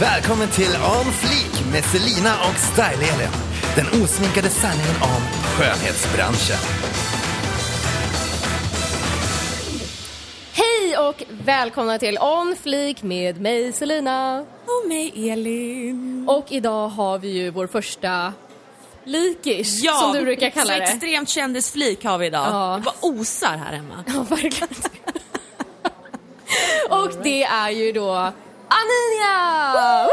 Välkommen till On Fleek med Selina och Style-Elin. Den osminkade sanningen om skönhetsbranschen. Hej och välkomna till On Fleek med mig Selina. Och mig Elin. Och idag har vi ju vår första flikish som du brukar kalla det. extremt kändisflik har vi idag. Ja. Det bara osar här hemma. Ja, verkligen. och det är ju då Aninia!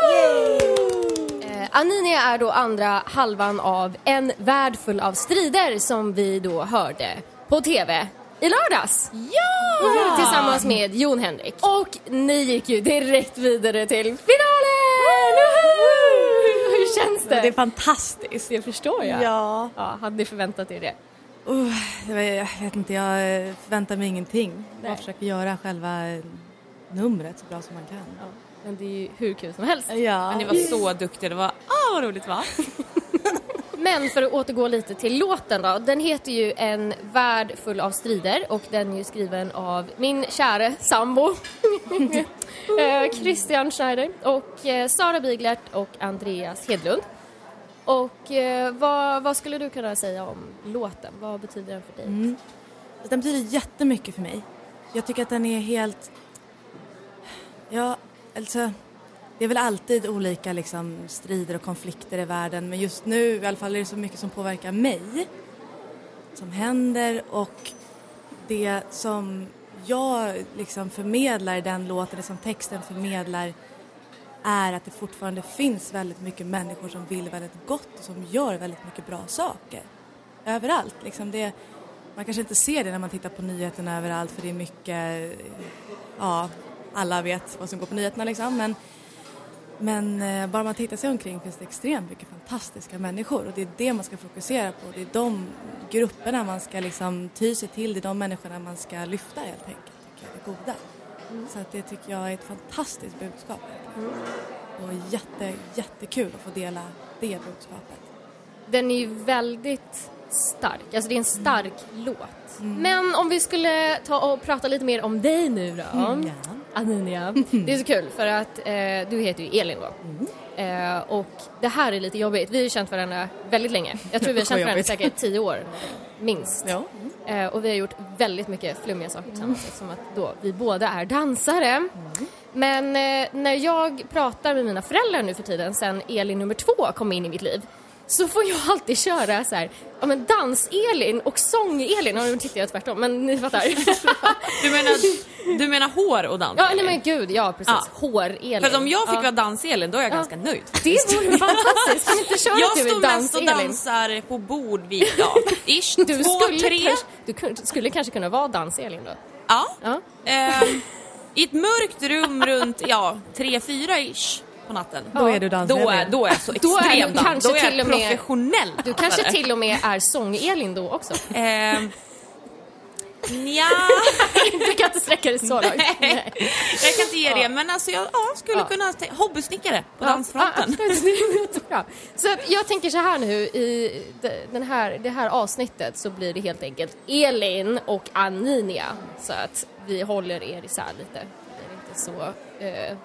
Eh, Aninia är då andra halvan av En värld full av strider som vi då hörde på TV i lördags. Ja! Tillsammans med Jon Henrik. Och ni gick ju direkt vidare till finalen! Hur känns det? Det är fantastiskt. Det förstår jag. Ja. ja. Hade ni förväntat er det? Uh, jag vet inte, jag eh, förväntar mig ingenting. Nej. Jag försöker göra själva eh, numret så bra som man kan. Ja. Men det är ju hur kul som helst. Ja. Men ni var så duktiga. Det var, ah vad roligt va? Men för att återgå lite till låten då. Den heter ju En värld full av strider och den är ju skriven av min käre sambo eh, Christian Schneider och eh, Sara Biglert och Andreas Hedlund. Och eh, vad, vad skulle du kunna säga om låten? Vad betyder den för dig? Mm. Den betyder jättemycket för mig. Jag tycker att den är helt... Ja, alltså... Det är väl alltid olika liksom, strider och konflikter i världen men just nu i alla fall är det så mycket som påverkar mig som händer och det som jag liksom förmedlar i den låten, det som texten förmedlar är att det fortfarande finns väldigt mycket människor som vill väldigt gott och som gör väldigt mycket bra saker. Överallt. Liksom det, man kanske inte ser det när man tittar på nyheterna överallt för det är mycket, ja, alla vet vad som går på nyheterna liksom. Men, men eh, bara man tittar sig omkring finns det extremt mycket fantastiska människor och det är det man ska fokusera på. Det är de grupperna man ska liksom ty sig till, det är de människorna man ska lyfta helt enkelt, tycker jag, det goda. Så att det tycker jag är ett fantastiskt budskap. verkligen. Och jätte, jättekul att få dela det budskapet. Den är ju väldigt stark, alltså det är en stark Mm. låt. Men om vi skulle ta och prata lite mer om dig nu då. Mm, Anania. Det är så kul för att eh, du heter ju Elin då. Mm. Eh, och det här är lite jobbigt. Vi har ju känt varandra väldigt länge. Jag tror vi har känt varandra säkert tio år minst. Ja. Eh, och vi har gjort väldigt mycket flummiga saker tillsammans eftersom att då vi båda är dansare. Men eh, när jag pratar med mina föräldrar nu för tiden sen Elin nummer två kom in i mitt liv så får jag alltid köra så här, ja men dans-Elin och sång-Elin, och nu tittar jag tvärtom men ni fattar. Du menar, du menar hår och dans? ja nej Elin? men gud, ja precis, Ja. hår-Elin. För om jag fick ja. vara dans-Elin då är jag Ja. ganska nöjd. Det vore fantastiskt, kan inte köra Jag du är står mest och dans-Elin? dansar på bord vid, ja, ish, Du två, skulle, tre. kanske, du skulle kanske kunna vara dans-Elin då? Ja. Ja. Ehm, I ett mörkt rum runt, ja, tre, fyra ish på natten. Då är du dansare. Då är, då är jag så Då är du extrem kanske Då är jag till och med- professionell Du kanske till och med är sång-Elin då också? Ehm, Nja, Du kan inte sträcka dig så långt. Nej. jag kan inte ge det men alltså jag ja, skulle Ja. kunna tä- hobbysnickare på Ja, dansfronten. jättebra. Så jag tänker så här nu i de- den här, det här avsnittet så blir det helt enkelt Elin och Aninia. Så att vi håller er isär lite. Det är inte så eh,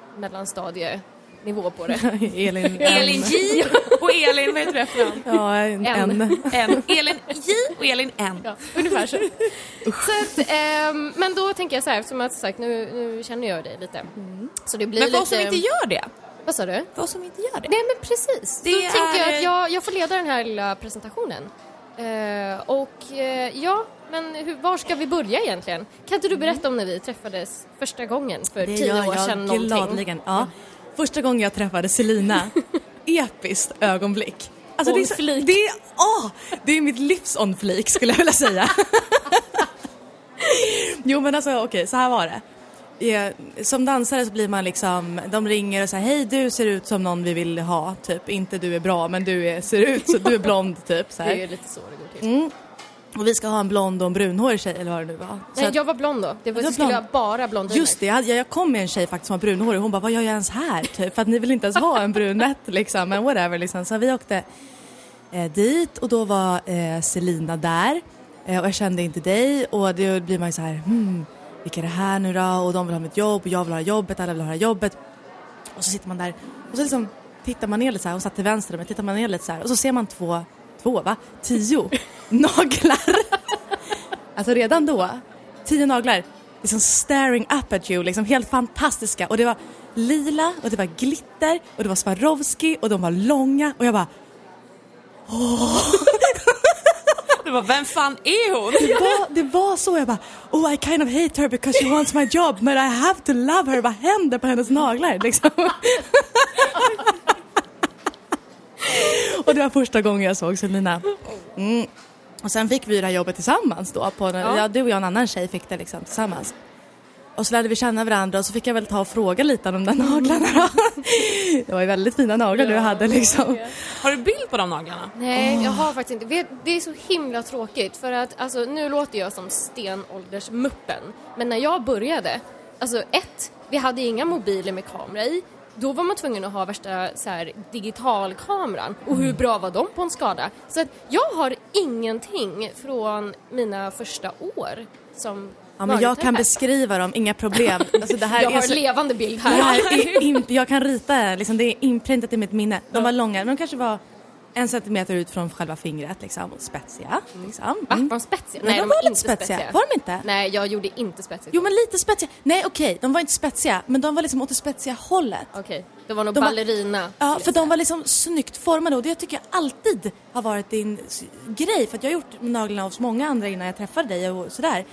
mellanstadienivå på det. Elin, Elin. J och Elin, vad heter du efternamn? Ja, en. N. N. N. Elin J och Elin N. Ja, ungefär så. så att, ehm, men då tänker jag så här, eftersom att sagt, nu, nu känner jag dig lite. Så det blir Men för lite... oss som inte gör det, Vad sa du? för oss som inte gör det. Nej men precis. Det Då tänker jag är- att jag, jag får leda den här lilla presentationen. Eh, och eh, ja, men hur, var ska vi börja egentligen? Kan inte du berätta om när vi träffades första gången för Det tio gör år sedan jag någonting? gladeligen. Ja. Första gången jag träffade Selina, episkt ögonblick. Alltså det, är så, det, är, åh, det är mitt livs on fleek skulle jag vilja säga. jo men alltså okej, så här var det. Som dansare så blir man liksom, de ringer och säger hej du ser ut som någon vi vill ha, typ. Inte du är bra men du är, ser ut så du är blond typ. Så Det är här. lite så det går till. Mm. Och vi ska ha en blond och en brunhårig tjej eller vad det nu var. Så Nej, att- jag var blond då. Det var, det skulle blond. vara bara blondiner. Just det, jag, jag kom med en tjej faktiskt som var brunhårig hon bara vad gör jag ens här? Typ, för att ni vill inte ens ha en brunett liksom, men whatever liksom. Så vi åkte eh, dit och då var eh, Selina där eh, och jag kände inte dig och då blir man ju så här hmm, vilka är det här nu då? Och de vill ha mitt jobb och jag vill ha jobbet, alla vill ha jobbet. Och så sitter man där och så liksom tittar man ner lite så här, hon satt till vänster men tittar man ner lite så här och så ser man två, två va? Tio naglar. alltså redan då, tio naglar, liksom staring up at you, liksom helt fantastiska och det var lila och det var glitter och det var Swarovski och de var långa och jag bara Du bara, vem fan är hon? det var, det var så jag bara oh I kind of hate her because she wants my job but I have to love her. Vad händer på hennes naglar liksom? och det var första gången jag såg Selina. Mm. Och sen fick vi det här jobbet tillsammans då. På, ja. du och jag och en annan tjej fick det liksom tillsammans. Och så lärde vi känna varandra och så fick jag väl ta och fråga lite om de där naglarna då. Det var ju väldigt fina naglar du hade liksom. Har du bild på de naglarna? Nej, jag har faktiskt inte. Det är så himla tråkigt för att alltså, nu låter jag som stenåldersmuppen. Men när jag började, alltså ett, vi hade inga mobiler med kamera i. Då var man tvungen att ha värsta så här, digitalkameran. Och hur bra var de på en skada? Så att jag har ingenting från mina första år som Ja, men jag kan beskriva dem, inga problem. Alltså, det här Jag har så... en levande bild Det här. här jag kan rita liksom, det är inpräntat i mitt minne. De var långa, men de kanske var en centimeter ut från själva fingret liksom, spetsiga. Liksom. Va? Mm. Var de spetsiga? Nej, de var är lite inte spetsiga. Var de inte? Nej, jag gjorde inte spetsiga. Jo men lite spetsiga. Nej okej, de var inte spetsiga, men de var liksom åt det spetsiga hållet. Okej, det var nog De var- ballerina. Ja, för de var liksom snyggt formade och det tycker jag alltid har varit din grej. För att jag har gjort naglarna hos många andra innan jag träffade dig och sådär.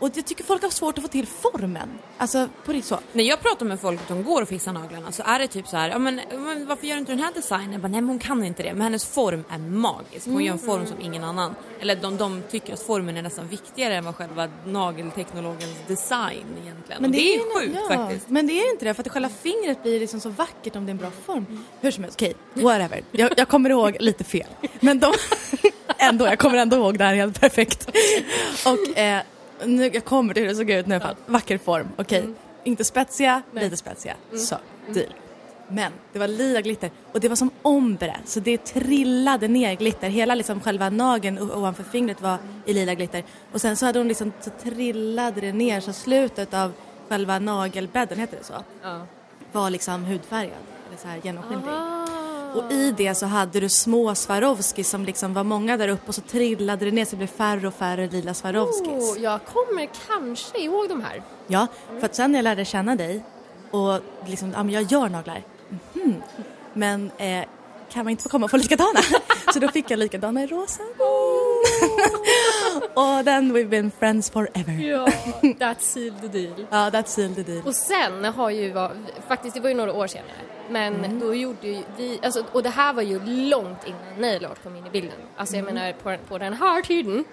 Och jag tycker folk har svårt att få till formen. Alltså på riktigt så. När jag pratar med folk som går och fixar naglarna så är det typ så här, ja men, men varför gör inte den här designen? Jag bara, nej men hon kan inte det. Men hennes form är magisk. Hon gör en form som ingen annan. Eller de, de tycker att formen är nästan viktigare än vad själva nagelteknologens design egentligen. Men det, är ju- sjukt ja, faktiskt. Men det är inte det, för att själva fingret blir liksom så vackert om det är en bra form. Hur som helst, okej, whatever. Jag, jag kommer ihåg lite fel. Men de, ändå, jag kommer ändå ihåg det här helt perfekt. Och eh, nu, jag kommer till hur det såg ut nu i alla fall. Vacker form, okej. Inte spetsiga, lite spetsiga. Så, deal. Men det var lila glitter och det var som ombre så det trillade ner glitter. Hela liksom själva nageln ovanför fingret var i lila glitter. Och sen så hade hon liksom, så trillade det ner så slutet av själva nagelbädden, heter det så? Ja. Var liksom hudfärgad, eller så här genomskinlig. Ah. Och i det så hade du små Swarovski som liksom var många där uppe och så trillade det ner så det blev färre och färre lila Swarovskis. Oh, jag kommer kanske ihåg de här. Ja, för att sen när jag lärde känna dig och liksom, ja men jag gör naglar. Mhm. Men eh, kan man inte få komma och få likadana? Så då fick jag likadana i rosa. och then we've been friends forever. Ja, that's sealed the deal. Ja, that's sealed the deal. Och sen har ju, var, faktiskt det var ju några år senare, men då gjorde ju vi, alltså, och det här var ju långt innan nail art kom in i bilden. Alltså jag menar på, på den här tiden,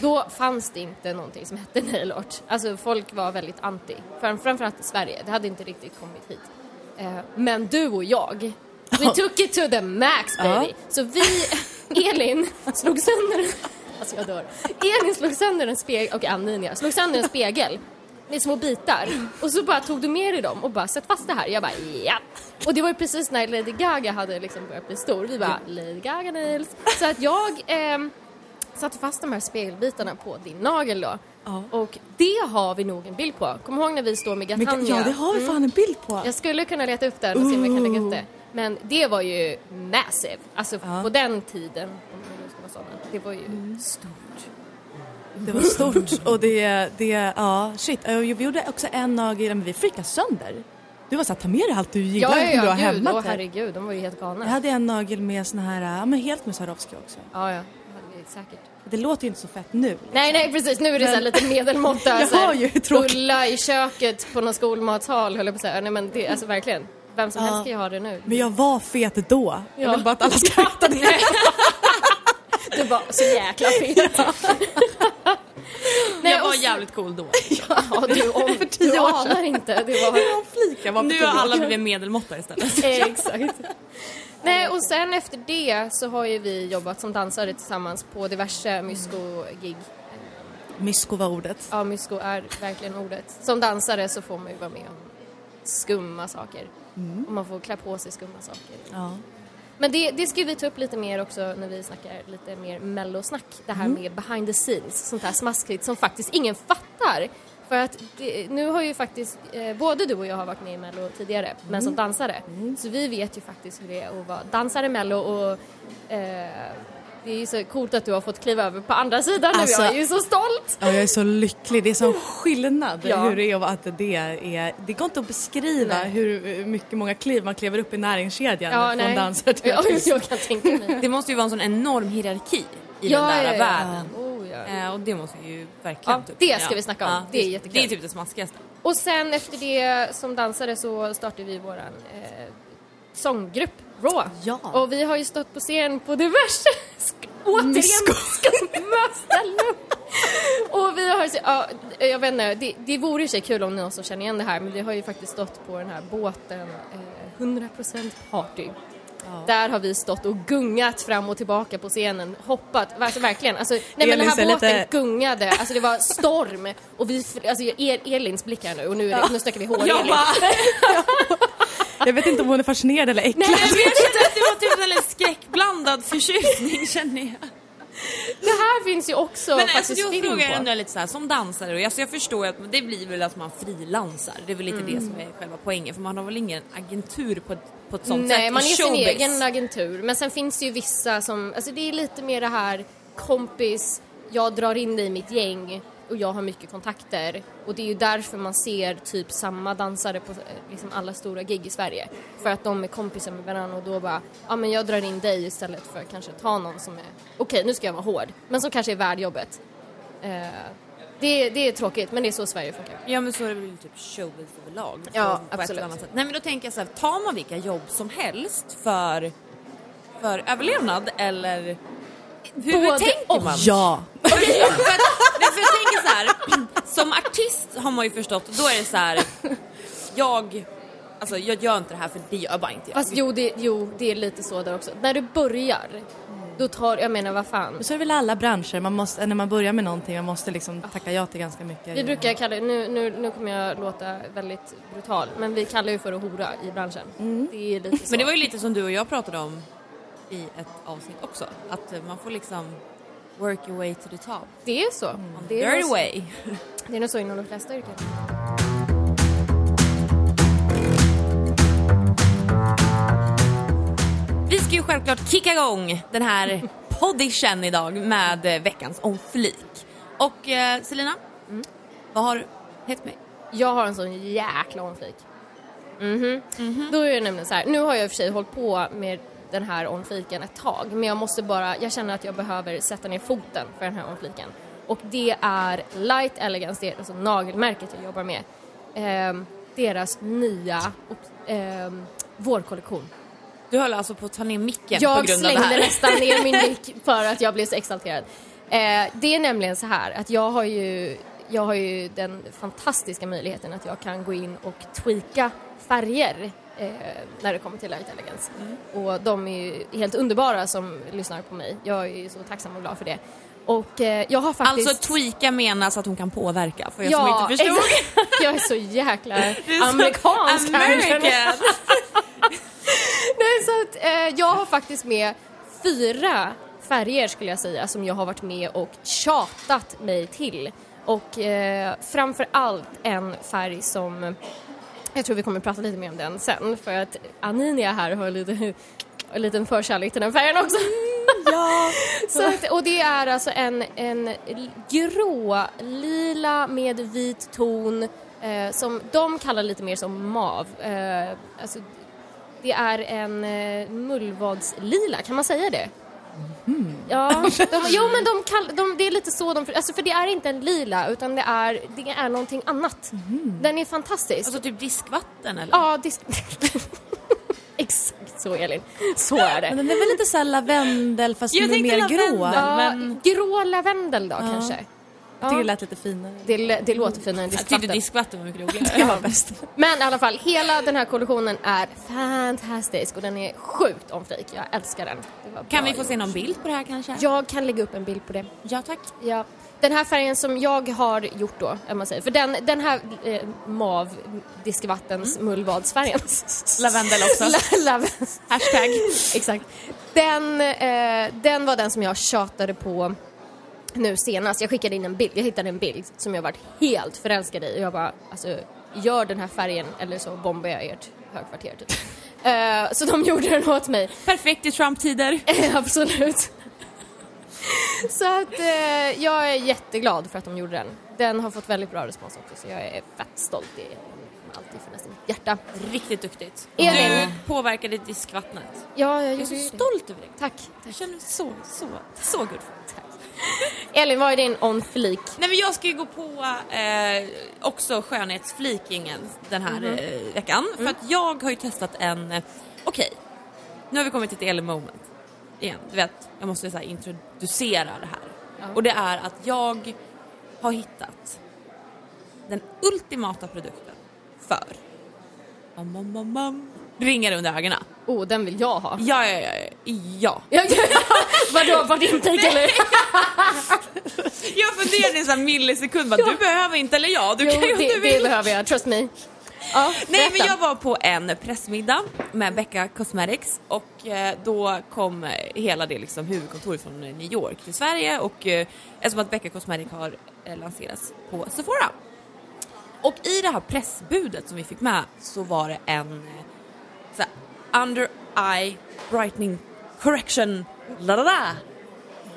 då fanns det inte någonting som hette nail art. Alltså folk var väldigt anti, Fram, framförallt i Sverige, det hade inte riktigt kommit hit. Eh, men du och jag, we took it to the max baby. Så vi, Elin, slog sönder Alltså jag dör. Elin slog sönder en spegel, och Anninia slog sönder en spegel med små bitar och så bara tog du med dig dem och bara sätt fast det här. Jag bara ja. Och det var ju precis när Lady Gaga hade liksom börjat bli stor. Vi bara Lady Gaga nails. Så att jag ehm, satte fast de här spegelbitarna på din nagel då. Ja. Och det har vi nog en bild på. Kom ihåg när vi står med Gatanja? ja, det har vi fan en bild på. Jag skulle kunna leta upp den och se om jag kan lägga upp det. Men det var ju massive. Alltså Ja. på den tiden, om det nu ska vara sådana, det var ju stort. Det var stort och det, det, ja shit. Vi gjorde också en nagel, men vi freakade sönder. Du var såhär, ta med dig allt du gillar Ja, du ja, har ja, gud. hemma. Åh typ. herregud, de var ju helt galna. Jag hade en nagel med såna här, ja men helt med Swarovski också. Ja, ja, säkert. Det låter ju inte så fett nu. Nej, nej precis. Nu är det så Men- lite medelmåtta. Jag så här, har ju tråkigt. Bulla i köket på någon skolmatsal höll jag på att säga. Nej men det, alltså verkligen. Vem som Ja. helst kan ju ha det nu. Men jag var fet då. Jag Ja. vill bara att alla ska veta det. Du var så jäkla fet. Nej, jag var så- jävligt cool då. Ja, du, om, För tio du år sedan. inte. Det var... Jag flikar var Nu har alla blivit medelmåtta istället. Exakt. Nej, och sen efter det så har ju vi jobbat som dansare tillsammans på diverse mysko-gig. Mysko var ordet. Ja, mysko är verkligen ordet. Som dansare så får man ju vara med om skumma saker. Och man får klä på sig skumma saker. Ja. Men det, det ska vi ta upp lite mer också när vi snackar lite mer mellosnack. Det här med behind the scenes, sånt här smaskigt som faktiskt ingen fattar. För att det, nu har ju faktiskt eh, både du och jag har varit med i Mello tidigare, men Mm. som dansare. Så vi vet ju faktiskt hur det är att vara dansare i Mello och eh, det är ju så coolt att du har fått kliva över på andra sidan nu. Alltså- Jag är ju så stolt! Ja, jag är så lycklig. Det är sån skillnad Ja. hur det är att det är... Det går inte att beskriva Nej. hur mycket många kliv man kliver upp i näringskedjan Ja, från nej. dansare till Ja, jag kan tänka mig. Det måste ju vara en sån enorm hierarki i Ja, den där ja, världen. Oh, ja. Eh, och det måste ju verkligen Ja, det ska vi snacka om. Det är jättekul. Det är typ det smaskigaste. Och sen efter det som dansare så startade vi våran eh, sånggrupp Raw. Ja. Och vi har ju stått på scen på diverse återigen skumma ställen. Och vi har, ja, jag vet inte, det, det vore i sig kul om någon som känner igen det här men vi har ju faktiskt stått på den här båten eh, 100% party. Där har vi stått och gungat fram och tillbaka på scenen, hoppat, alltså verkligen. Alltså, nej men den här båten lite- gungade, alltså det var storm och vi, alltså Elins blick här nu och nu, det, nu snackar vi hår Jag Jag vet inte om hon är fascinerad eller äcklad. jag vet inte, det var typ en skräckblandad förtjusning känner jag. Det här finns ju också Men alltså, faktiskt jag film frågar på. ändå lite så här, som dansare, och alltså, jag förstår ju att det blir väl att man frilansar. Det är väl lite Mm. det som är själva poängen, för man har väl ingen agentur på, ett- på ett sånt sätt Nej, i man är sin egen agentur. Men sen finns det ju vissa som, alltså det är lite mer det här kompis, jag drar in dig i mitt gäng och jag har mycket kontakter. Och det är ju därför man ser typ samma dansare på eh, liksom alla stora gig i Sverige. För att de är kompisar med varandra och då bara, ja men jag drar in dig istället för att kanske ta någon som är, okej nu ska jag vara hård, men som kanske är värd jobbet. Eh, det, det är tråkigt, men det är så Sverige funkar. Ja men så är det väl typ showbiz överlag. Ja, absolut. eller annat sätt. Nej men då tänker jag så här, tar man vilka jobb som helst för, för överlevnad eller hur Både tänker och. man? Ja. Okej, för, att, för jag tänker så här, som artist har man ju förstått, då är det så här, jag, alltså jag gör inte det här för det gör bara inte jag. Fast jo det, jo, det är lite så där också. När du börjar, då tar, jag menar vad fan. Men så är det väl alla branscher, man måste, när man börjar med någonting man måste liksom tacka ja till ganska mycket. Vi brukar kalla det, nu, nu, nu kommer jag låta väldigt brutal, men vi kallar ju för att hora i branschen. Det är lite så. Men det var ju lite som du och jag pratade om i ett avsnitt också, att eh, man får liksom work your way to the top. det är så. On Det är, dirty nog så. way. det är nog så inom de flesta yrken. Vi ska ju självklart kicka igång den här poddition idag med eh, veckans om flik. Och eh, Selina, vad har du hett mig? Jag har en sån jäkla omflik. Mhm. Då är det nämligen så här, nu har jag i och för sig hållit på med den här omfliken ett tag, men jag måste bara, jag känner att jag behöver sätta ner foten för den här omfliken. Och det är Light Elegance, det är alltså nagelmärket jag jobbar med. Ehm, deras nya ehm, vårkollektion. Du höll alltså på att ta ner micken på Jag grund av det slängde här. nästan ner min mick för att jag blev så exalterad. Eh, det är nämligen så här att jag har ju jag har ju den fantastiska möjligheten att jag kan gå in och tweaka färger eh, när det kommer till Elegance. Mm. Och de är ju helt underbara som lyssnar på mig. Jag är ju så tacksam och glad för det. Och eh, jag har faktiskt... Alltså tweaka menas att hon kan påverka för som ja, inte förstod. exakt. jag är så jäkla amerikansk. American. Nej, så att, eh, jag har faktiskt med fyra färger skulle jag säga som jag har varit med och tjatat mig till. Och eh, framför allt en färg som, jag tror vi kommer prata lite mer om den sen för att Aninia här har lite, en liten förkärlek till den färgen också. Ja. Så att, och det är alltså en, en grå, lila med vit ton eh, som de kallar lite mer som mav. Eh, alltså, det är en eh, mullvadslila, kan man säga det? Ja, de, jo men de kall, de, det är lite så de, alltså för det är inte en lila utan det är, det är någonting annat. Den är fantastisk. Alltså typ diskvatten eller? ja, disk... Exakt så Elin, så är det. Men den är väl lite såhär lavendel fast Jag mer lavendel. grå. Ja, men- Grå lavendel då kanske? Tycker det lät lite finare. Det, det låter finare än Jag tyckte diskvatten. diskvatten var mycket roligare. Det var bäst. Men i alla fall, hela den här kollektionen är fantastisk och den är sjukt omflik. Jag älskar den. Kan vi få se gjort. någon bild på det här kanske? Jag kan lägga upp en bild på det. Ja tack. Ja. Den här färgen som jag har gjort då, om man säger, för den, den här eh, MAV diskvattens mullvadsfärgen. Lavendel också. La- lav- Hashtag. Exakt. Den, eh, den var den som jag tjatade på nu senast. Jag skickade in en bild, jag hittade en bild som jag varit helt förälskad i och jag bara, alltså gör den här färgen eller så bombar jag ert högkvarter typ. Eh, så de gjorde den åt mig. Perfekt i Trump-tider. Absolut. Så att eh, jag är jätteglad för att de gjorde den. Den har fått väldigt bra respons också så jag är fett stolt. Är alltid för nästan mitt hjärta. Riktigt duktigt. Elin. Du påverkade diskvattnet. Ja, jag Jag är så det. stolt över dig. Tack. Jag känner mig så, så, så good it. Elin, vad är din on? Nej men jag ska ju gå på eh, också skönhetsflikingen den här Mhm. eh, veckan. Mm. För att jag har ju testat en, eh, okej, nu har vi kommit till ett Elin moment igen. Du vet, jag måste så här introducera det här. Och det är att jag har hittat den ultimata produkten för bam, bam, bam, ringar under ögonen. Oh, den vill jag ha. Ja, ja, ja, ja. Vadå, var din take eller? Jag funderade i en sån här millisekund, bara, du behöver inte, eller ja, du kan ju om det, du det vill. behöver jag, trust me. Ja, Nej men jag var på en pressmiddag med Becca Cosmetics och eh, då kom eh, hela det liksom huvudkontoret från eh, New York till Sverige och eftersom att Becca Cosmetics har lanserats på Sephora. Och i det här pressbudet som vi fick med så var det en så här, under eye brightening correction la la la.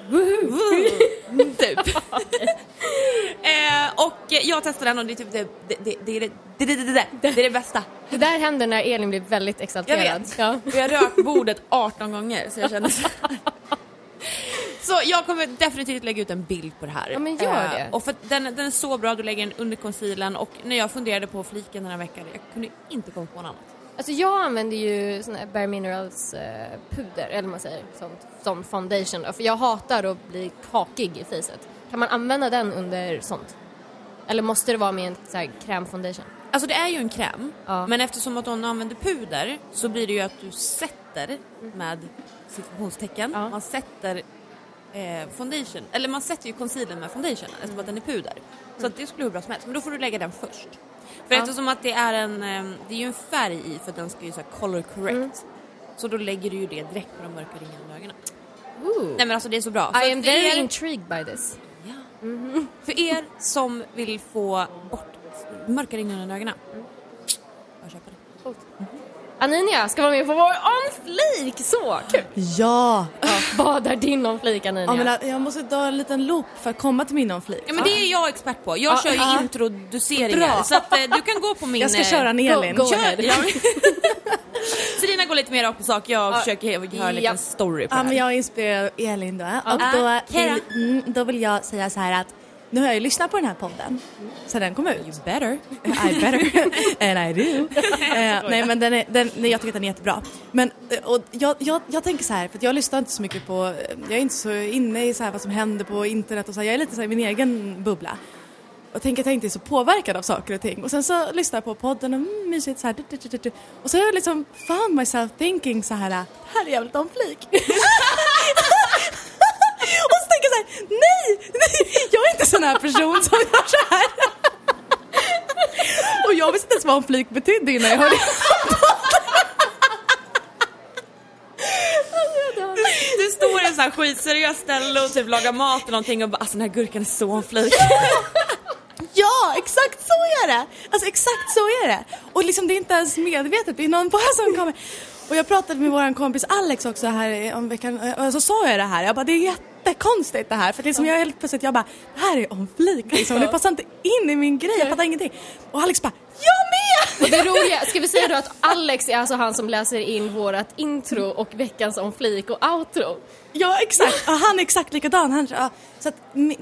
Typ. eh, och jag testade den och det är typ det, det, det, det, det, det, det, det, det, det är det bästa. Det där händer när Elin blir väldigt Jag exalterad. vet. Ja. Och jag rök bordet 18 gånger så jag kände så. Så jag kommer definitivt lägga ut en bild på det här. Ja, men gör Eh, det. Och för den, den är så bra, du lägger den under concealern och när jag funderade på fliken den här veckan, jag kunde inte komma på något annat. Alltså jag använder ju sån här Bare Minerals eh, puder, eller vad man säger, sånt, som foundation. För jag hatar att bli kakig i facet. Kan man använda den under sånt? Eller måste det vara med en så här krämfoundation? Alltså det är ju en kräm, Ja. men eftersom att hon använder puder så blir det ju att du sätter med citationstecken, Ja. man sätter eh, foundation, eller man sätter ju concealern med foundation eftersom att den är puder. Så det skulle hur bra som helst, men då får du lägga den först. För Ja. eftersom att det är en, eh, det är ju en färg i för att den ska ju så här color correct. Mm. Så då lägger du ju det direkt på de mörka ringarna ögonen. Ooh. Nej men alltså det är så bra. I am very er- intrigued by this. Ja. Mm-hmm. För er som vill få bort mörka ringar under ögonen. Coolt. Anania ska vara med på vår on fleek, så kul! Ja! Ja, vad är din on fleek Anania? ja men jag måste dra en liten loop för att komma till min on-flik. Ja men det är jag expert på. Jag Ja, kör ju ja. introduceringar Bra. så att eh, du kan gå på min... Jag ska eh, köra en Elin. go. Ja. Selina går lite mer rakt på sak, jag försöker höra en liten Ja. story på Ja, det men här. jag inspirerar Elin då. Och Ah, då, Kera. vill, mm, då vill jag säga så här att nu har jag ju lyssnat på den här podden så den kom ut. better. I better, and I do. Eh, nej men den är, den, nej, jag tycker att den är jättebra. Men eh, och jag, jag, jag tänker så här, för jag lyssnar inte så mycket på, eh, jag är inte så inne i så här vad som händer på internet och så här, jag är lite så här i min egen bubbla. Och tänker att jag inte är så påverkad av saker och ting. Och sen så lyssnar jag på podden och mm, mysigt så här. Du, du, du. Och så har jag liksom found myself thinking så här, det här är jävligt om flik. och så tänker jag så här, nej, nej, sån här person som gör så här. Och jag visste inte ens vad en flik betydde innan jag hörde Du står i en sån här skitseriös ställe och typ lagar mat eller någonting och bara alltså den här gurkan är så en flik. Ja, exakt så är det! Alltså exakt så är det. Och liksom det är inte ens medvetet, det är någon bara som kommer. Och jag pratade med våran kompis Alex också här om veckan och så sa jag det här, jag bara det är jättekonstigt det här för liksom jag helt plötsligt, jag bara det här är om flik liksom, det passar inte in i min grej, jag fattar ingenting. Och Alex bara, jag med! Och det roliga, ska vi säga då att Alex är alltså han som läser in vårat intro och veckans on fleek och outro. Ja exakt, ja, han är exakt likadan. Han, ja, så, att,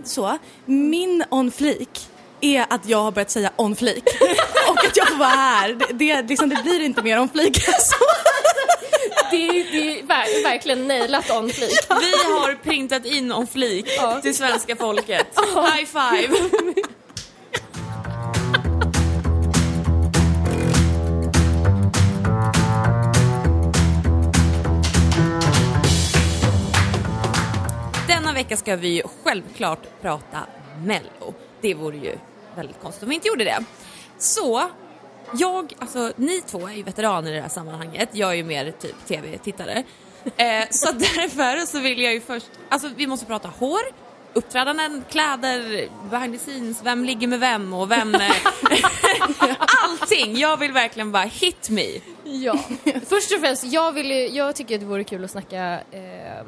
så, min on flik är att jag har börjat säga on flik och att jag får vara här. Det, det, liksom, det blir inte mer on flik än så. Det är, det är ver- verkligen nailat on fleek. Vi har printat in om flik Ja. till svenska folket. High five! Denna vecka ska vi ju självklart prata Mello. Det vore ju väldigt konstigt om vi inte gjorde det. Så jag, alltså ni två är ju veteraner i det här sammanhanget. Jag är ju mer typ tv-tittare. Eh, så därför så vill jag ju först, alltså vi måste prata hår, uppträdanden, kläder, behind the scenes, vem ligger med vem och vem... Eh, allting! Jag vill verkligen bara hit me. Ja. Först och främst, jag, vill ju, jag tycker att det vore kul att snacka eh,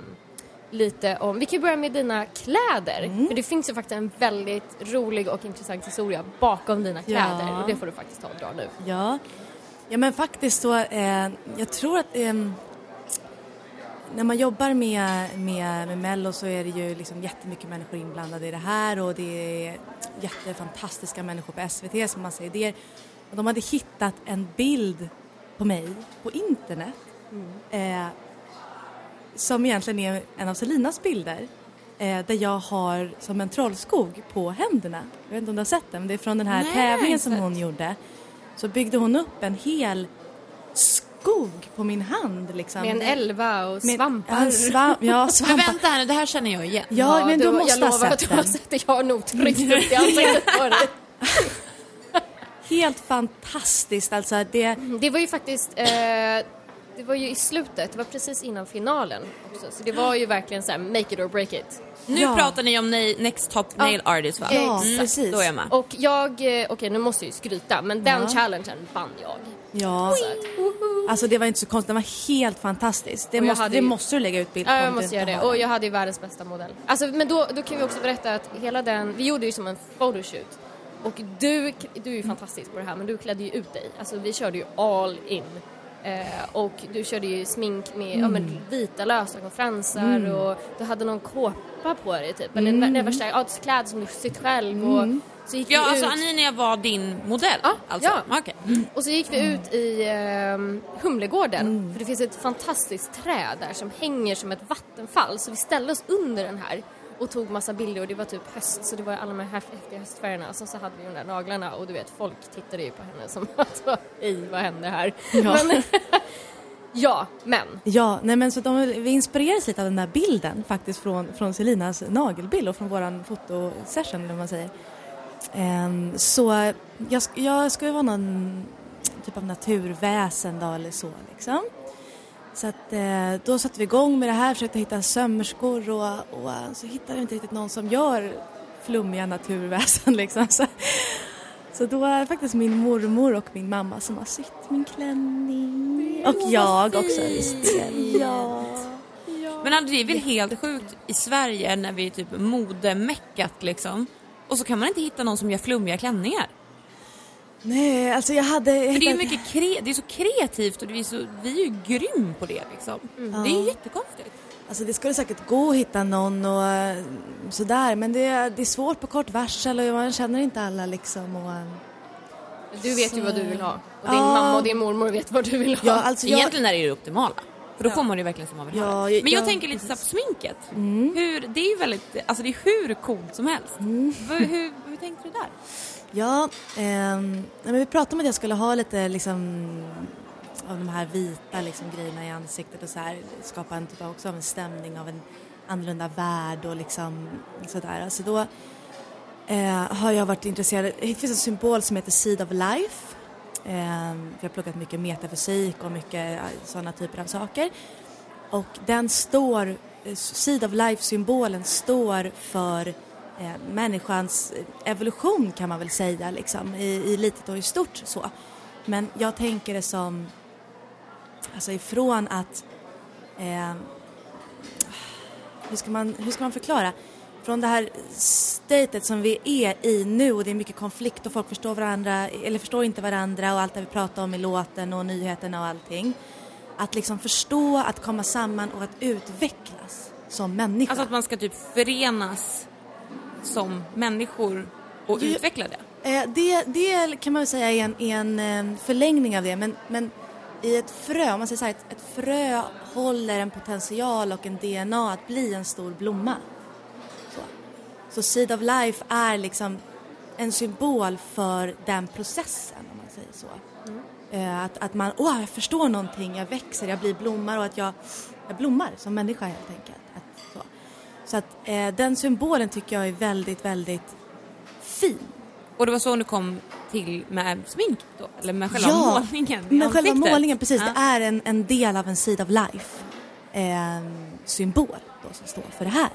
lite om, vi kan börja med dina kläder. För det finns ju faktiskt en väldigt rolig och intressant historia bakom dina kläder Ja. och det får du faktiskt ta och dra nu. Ja, ja men faktiskt så, eh, jag tror att ehm, när man jobbar med, med, med Mello så är det ju liksom jättemycket människor inblandade i det här och det är jättefantastiska människor på SVT som har massa idéer. Och de hade hittat en bild på mig på internet eh, som egentligen är en av Selinas bilder eh, där jag har som en trollskog på händerna. Jag vet inte om du har sett den, men det är från den här Nej, tävlingen som sett. hon gjorde. Så byggde hon upp en hel skog på min hand liksom. Med en elva och Med- svampar. Ja, svamp, ja, Men svampar. vänta här nu, det här känner jag igen. Ja, men du, du måste jag ha lovar att sett du har den. sett det. Jag har nog tryckt upp i ansiktet på dig. Helt fantastiskt alltså. Det, Det var ju faktiskt, eh, det var ju i slutet, det var precis innan finalen också. Så det var ju verkligen så här, make it or break it. Nu Ja. pratar ni om Next Top Nail Artist va? Ja, Exakt. precis. Då är jag med. Och jag, eh, okej nu måste jag ju skryta, men den Ja. challengen vann jag. ja, alltså det var inte så konstigt, den var helt fantastisk. Det, måste, hade det ju- måste du lägga ut bild på Ja, jag måste göra det. Och jag hade ju världens bästa modell. Alltså, men då, då kan vi också berätta att hela den, vi gjorde ju som en photoshoot. Och du, du är ju fantastisk på det här, men du klädde ju ut dig. Alltså vi körde ju all in. Eh, och du körde ju smink med ja, men, vita lösögonfransar och du hade någon kåpa på dig typ. Eller mm. det värsta, ja, kläder som du sytt själv och så gick Ja, vi alltså ut. Aninia var din modell? Ja, alltså. ja. Mm. Och så gick vi ut i eh, Humlegården, för det finns ett fantastiskt träd där som hänger som ett vattenfall. Så vi ställde oss under den här och tog massa bilder och det var typ höst så det var alla de här häftiga höstfärgerna. Och så, så hade vi de där naglarna och du vet folk tittade ju på henne som alltså, hej vad hände här? Ja. Men, ja, men. Ja, nej men så de, vi inspirerades lite av den där bilden faktiskt från, från Selinas nagelbild och från våran fotosession vad man säger. Ehm, så jag, jag ska ju vara någon typ av naturväsen då eller så liksom. Så att eh, då satte vi igång med det här, försökte hitta sömmerskor och, och eh, så hittade vi inte riktigt någon som gör flummiga naturväsen liksom. Så, så då är det faktiskt min mormor och min mamma som har sytt min klänning. Och jag också visst. Ja. Men alltså, det är väl helt sjukt i Sverige när vi är typ modemeckat liksom. Och så kan man inte hitta någon som gör flummiga klänningar. Nej, alltså jag hade... För det är, mycket kre- det är så kreativt och det är så, vi är ju grym på det liksom. Det är jättekonstigt. Alltså det skulle säkert gå att hitta någon och eh, sådär men det, är- det är svårt på kort varsel och man känner inte alla liksom och... eh, Du vet ju Så- vad du vill ha. Och din Ja. mamma och din mormor vet vad du vill ha. Ja, alltså jag, Egentligen är det ju det optimala. För då får man ju verkligen som man vill ha Ja, det. jag- Men jag ja, tänker lite så här på sminket. Hur, det är ju väldigt, alltså det är hur coolt som helst. Hur, hur, hur tänkte du där? Ja, eh, men vi pratade om att jag skulle ha lite liksom av de här vita liksom, grejerna i ansiktet och så här skapa en typ av, också av en stämning av en annorlunda värld och liksom sådär. Alltså då eh, har jag varit intresserad, det finns en symbol som heter Seed of Life. Eh, jag har pluggat mycket metafysik och mycket sådana typer av saker. Och den står, eh, Seed of Life-symbolen står för eh, människans evolution kan man väl säga liksom, i, i litet och i stort så. Men jag tänker det som, alltså ifrån att, eh, hur, ska man, hur ska man förklara? Från det här statet som vi är i nu och det är mycket konflikt och folk förstår varandra eller förstår inte varandra och allt det vi pratar om i låten och nyheterna och allting. Att liksom förstå, att komma samman och att utvecklas som människa. Alltså att man ska typ förenas som människor och Ja. utveckla det. Eh, det, det kan man väl säga är en, en eh, förlängning av det men, men i ett frö, om man säger så här, ett, ett frö håller en potential och en DNA att bli en stor blomma. Så, så Seed of Life är liksom en symbol för den processen om man säger så. Eh, att, att man, åh jag förstår någonting, jag växer, jag blir blommar och att jag, jag blommar som människa helt enkelt. Så att eh, den symbolen tycker jag är väldigt, väldigt fin. Och det var så du kom till med smink då? Eller med själva Ja, målningen i Men själva målningen, precis. Ja. Det är en, en del av en Seed of Life eh, symbol då, som står för det här.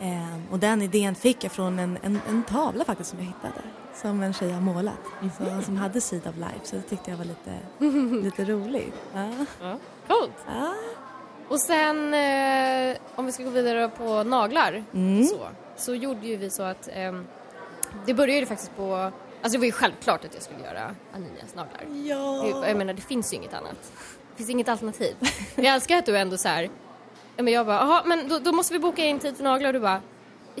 Ehm, och den idén fick jag från en, en, en tavla faktiskt som jag hittade. Som en tjej har målat. Så, som hade Seed of Life. Så det tyckte jag var lite, lite roligt. Ja. Ja. Coolt. Ja. Och sen eh, om vi ska gå vidare på naglar Mm. så, så gjorde ju vi så att ehm, det började ju faktiskt på, alltså det var ju självklart att jag skulle göra Aninias naglar. Ja. Jag menar det finns ju inget annat. Det finns inget alternativ. Men jag älskar att du ändå så här, men jag bara, jaha men då, då måste vi boka in tid för naglar och du bara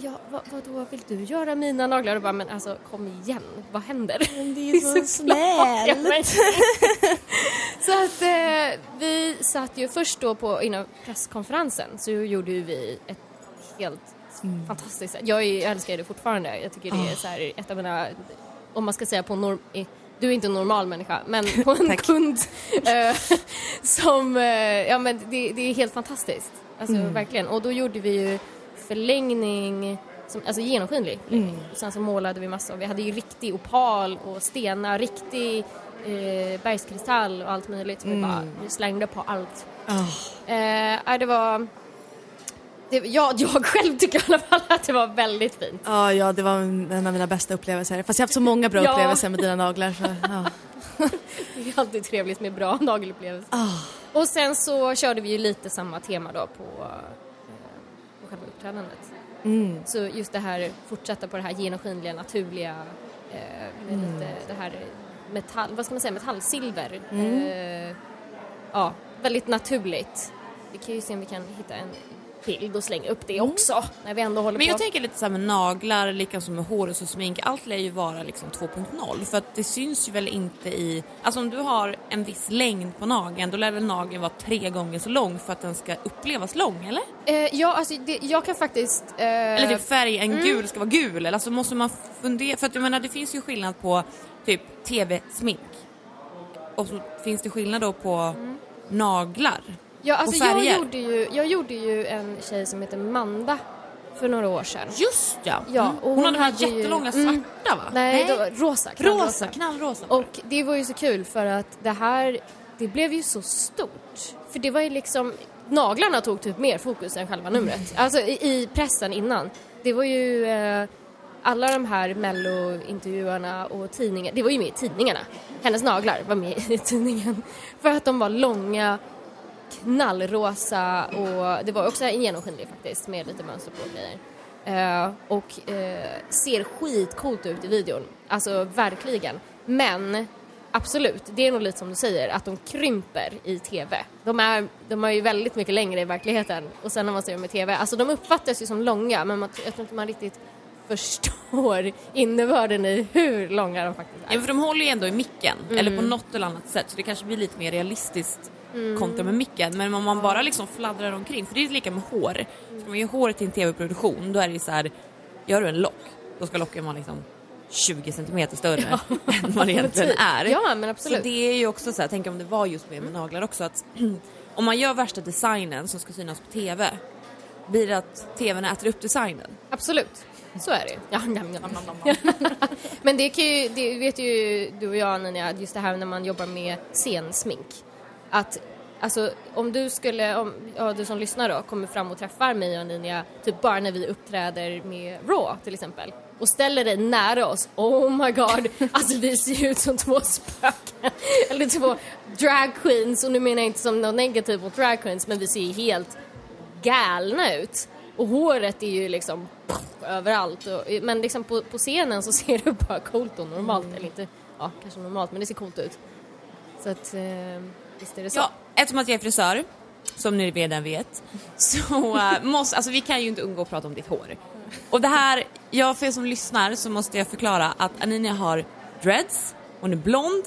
Ja, vad, vadå, vill du göra mina naglar? Och bara, men alltså kom igen, vad händer? Men det är så Såklart, ja, men- snällt. så att eh, vi satt ju först då på, innan presskonferensen så gjorde ju vi ett helt Mm. fantastiskt Jag, är, jag älskar det fortfarande. Jag tycker det är så här ett av mina, om man ska säga på norm, du är inte en normal människa, men på en kund eh, som, eh, ja men det, det är helt fantastiskt. Alltså Mm. verkligen. Och då gjorde vi ju förlängning, som, alltså genomskinlig. Mm. Sen så målade vi massor. Vi hade ju riktig opal och stenar, riktig eh, bergskristall och allt möjligt. Vi bara vi slängde på allt. Ah. Eh, det var... Det, ja, jag själv tycker i alla fall att det var väldigt fint. Ja, ja, det var en av mina bästa upplevelser. Fast jag har haft så många bra Ja. upplevelser med dina naglar. Så, ja. Det är alltid trevligt med bra nagelupplevelser. Ah. Och sen så körde vi ju lite samma tema då på, uppträdandet. Mm. Så just det här, fortsätta på det här genomskinliga, naturliga, eh, med lite det här metall, vad ska man säga, metallsilver. Eh, ja, väldigt naturligt. Vi kan ju se om vi kan hitta en bild och slänga upp det också när vi ändå håller Men på. jag tänker lite så här med naglar, lika som med hår och så smink, allt lär ju vara liksom 2.0 för att det syns ju väl inte i, alltså om du har en viss längd på nageln då lär väl nageln vara tre gånger så lång för att den ska upplevas lång eller? Eh, ja, alltså det, jag kan faktiskt... Eh, Eller typ färg, en Mm. gul ska vara gul eller alltså måste man fundera, för att jag menar det finns ju skillnad på typ tv-smink och så finns det skillnad då på Mm. naglar. Ja, alltså och jag, gjorde ju, jag gjorde ju en tjej som heter Manda för några år sedan. Just ja! Ja, Mm. hon, hon hade de här hade ju- jättelånga Mm. svarta va? Nej, det var rosa. knallrosa. Rosa, knallrosa. Och det var ju så kul för att det här, det blev ju så stort. För det var ju liksom, naglarna tog typ mer fokus än själva numret. Alltså i, i pressen innan. Det var ju eh, alla de här mello-intervjuarna och tidningar, det var ju med i tidningarna. Hennes naglar var med i tidningen. För att de var långa, knallrosa och det var också en genomskinlig faktiskt med lite mönster på och grejer. Eh, och eh, ser skitcoolt ut i videon. Alltså verkligen. Men absolut, det är nog lite som du säger att de krymper i TV. De är, de är ju väldigt mycket längre i verkligheten och sen när man ser dem i TV, alltså de uppfattas ju som långa men man, jag tror inte man riktigt förstår innebörden i hur långa de faktiskt är. Ja, för de håller ju ändå i micken, Mm. eller på något eller annat sätt, så det kanske blir lite mer realistiskt kontra med micken. Men om man bara liksom fladdrar omkring, för det är lika med hår. Ska man göra håret till en tv-produktion, då är det ju så här, gör du en lock, då ska locken vara liksom 20 centimeter större än vad det egentligen Typ. är. Ja, men absolut. Så det är ju också så här, tänk om det var just med, med naglar också, att om man gör värsta designen som ska synas på tv, blir det att tvn äter upp designen? Absolut. Så är det. Ja, jam, jam. Men det ju, det vet ju du och jag Ninja, just det här när man jobbar med scensmink. Att alltså om du skulle, om ja, du som lyssnar då kommer fram och träffar mig och Ninja, typ bara när vi uppträder med Raw till exempel och ställer dig nära oss, oh my god, alltså vi ser ut som två spöken. Eller två drag queens och nu menar jag inte som något negativt mot drag queens men vi ser ju helt galna ut. Och håret är ju liksom pff, överallt. Och, men liksom på, på scenen så ser det bara coolt och normalt. Eller inte, ja kanske normalt men det ser coolt ut. Så att eh, visst är det så. Ja, eftersom att jag är frisör, som ni redan vet, så äh, måste, alltså vi kan ju inte undgå att prata om ditt hår. Och det här, ja för er som lyssnar så måste jag förklara att Anina har dreads, hon är blond,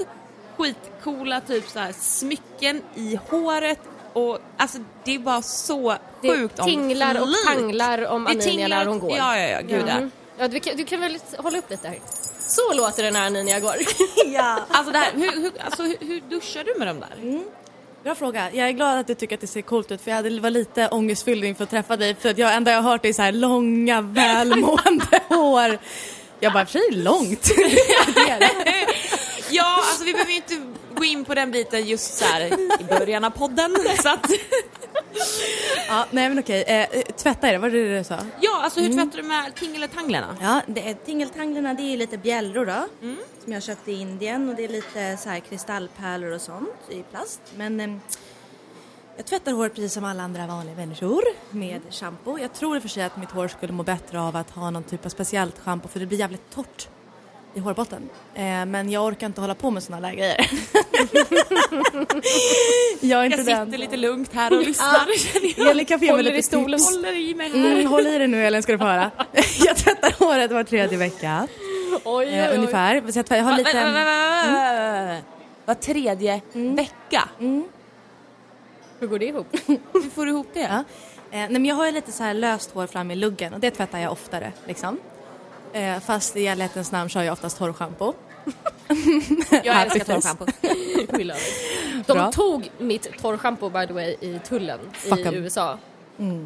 skitcoola typ så här smycken i håret och alltså det är bara så det sjukt om tinglar och flit. tanglar om Aninia när hon går. Ja, ja, ja, gud. Mm. ja du, kan, du kan väl hålla upp lite här. Så låter det när Aninia går. Ja. Alltså, det här, hur, hur, alltså hur, hur duschar du med dem där? Bra fråga. Jag är glad att du tycker att det ser coolt ut för jag hade var lite ångestfylld inför att träffa dig för att jag enda jag har hört är så här långa välmående hår. Jag bara, för sig långt. Ja, alltså vi behöver ju inte gå in på den biten just så här i början av podden. Så att, Ja, nej men okej. Eh, tvätta är det, var det det du sa? Ja, alltså hur tvättar du med tingeletanglarna? Ja, det är, tingeltanglarna det är ju lite bjällror då. Som jag köpte i Indien och det är lite så här kristallpärlor och sånt i plast. Men eh, jag tvättar håret precis som alla andra vanliga människor med shampoo. Jag tror i och för sig att mitt hår skulle må bättre av att ha någon typ av speciellt shampoo för det blir jävligt torrt i hårbotten. Eh, men jag orkar inte hålla på med såna där grejer. jag är inte Jag den. sitter lite lugnt här och lyssnar. jag. Elin kan få ge mig Håller lite i stolen. tips. Håller i mig här. Mm, håll i dig nu Elin ska du få höra. jag tvättar håret var tredje vecka. Oj, Eh, ungefär. Så jag, tvättar- jag har lite... va- Var tredje vecka. Hur går det ihop? Hur får du ihop det? Ja. Eh, nej, men jag har ju lite så här löst hår fram i luggen och det tvättar jag oftare. Liksom. Eh, fast i ärlighetens namn kör jag oftast torrschampo. Jag älskar torrschampo. De Bra. tog mitt torrschampo by the way i tullen Fuck i 'em. USA.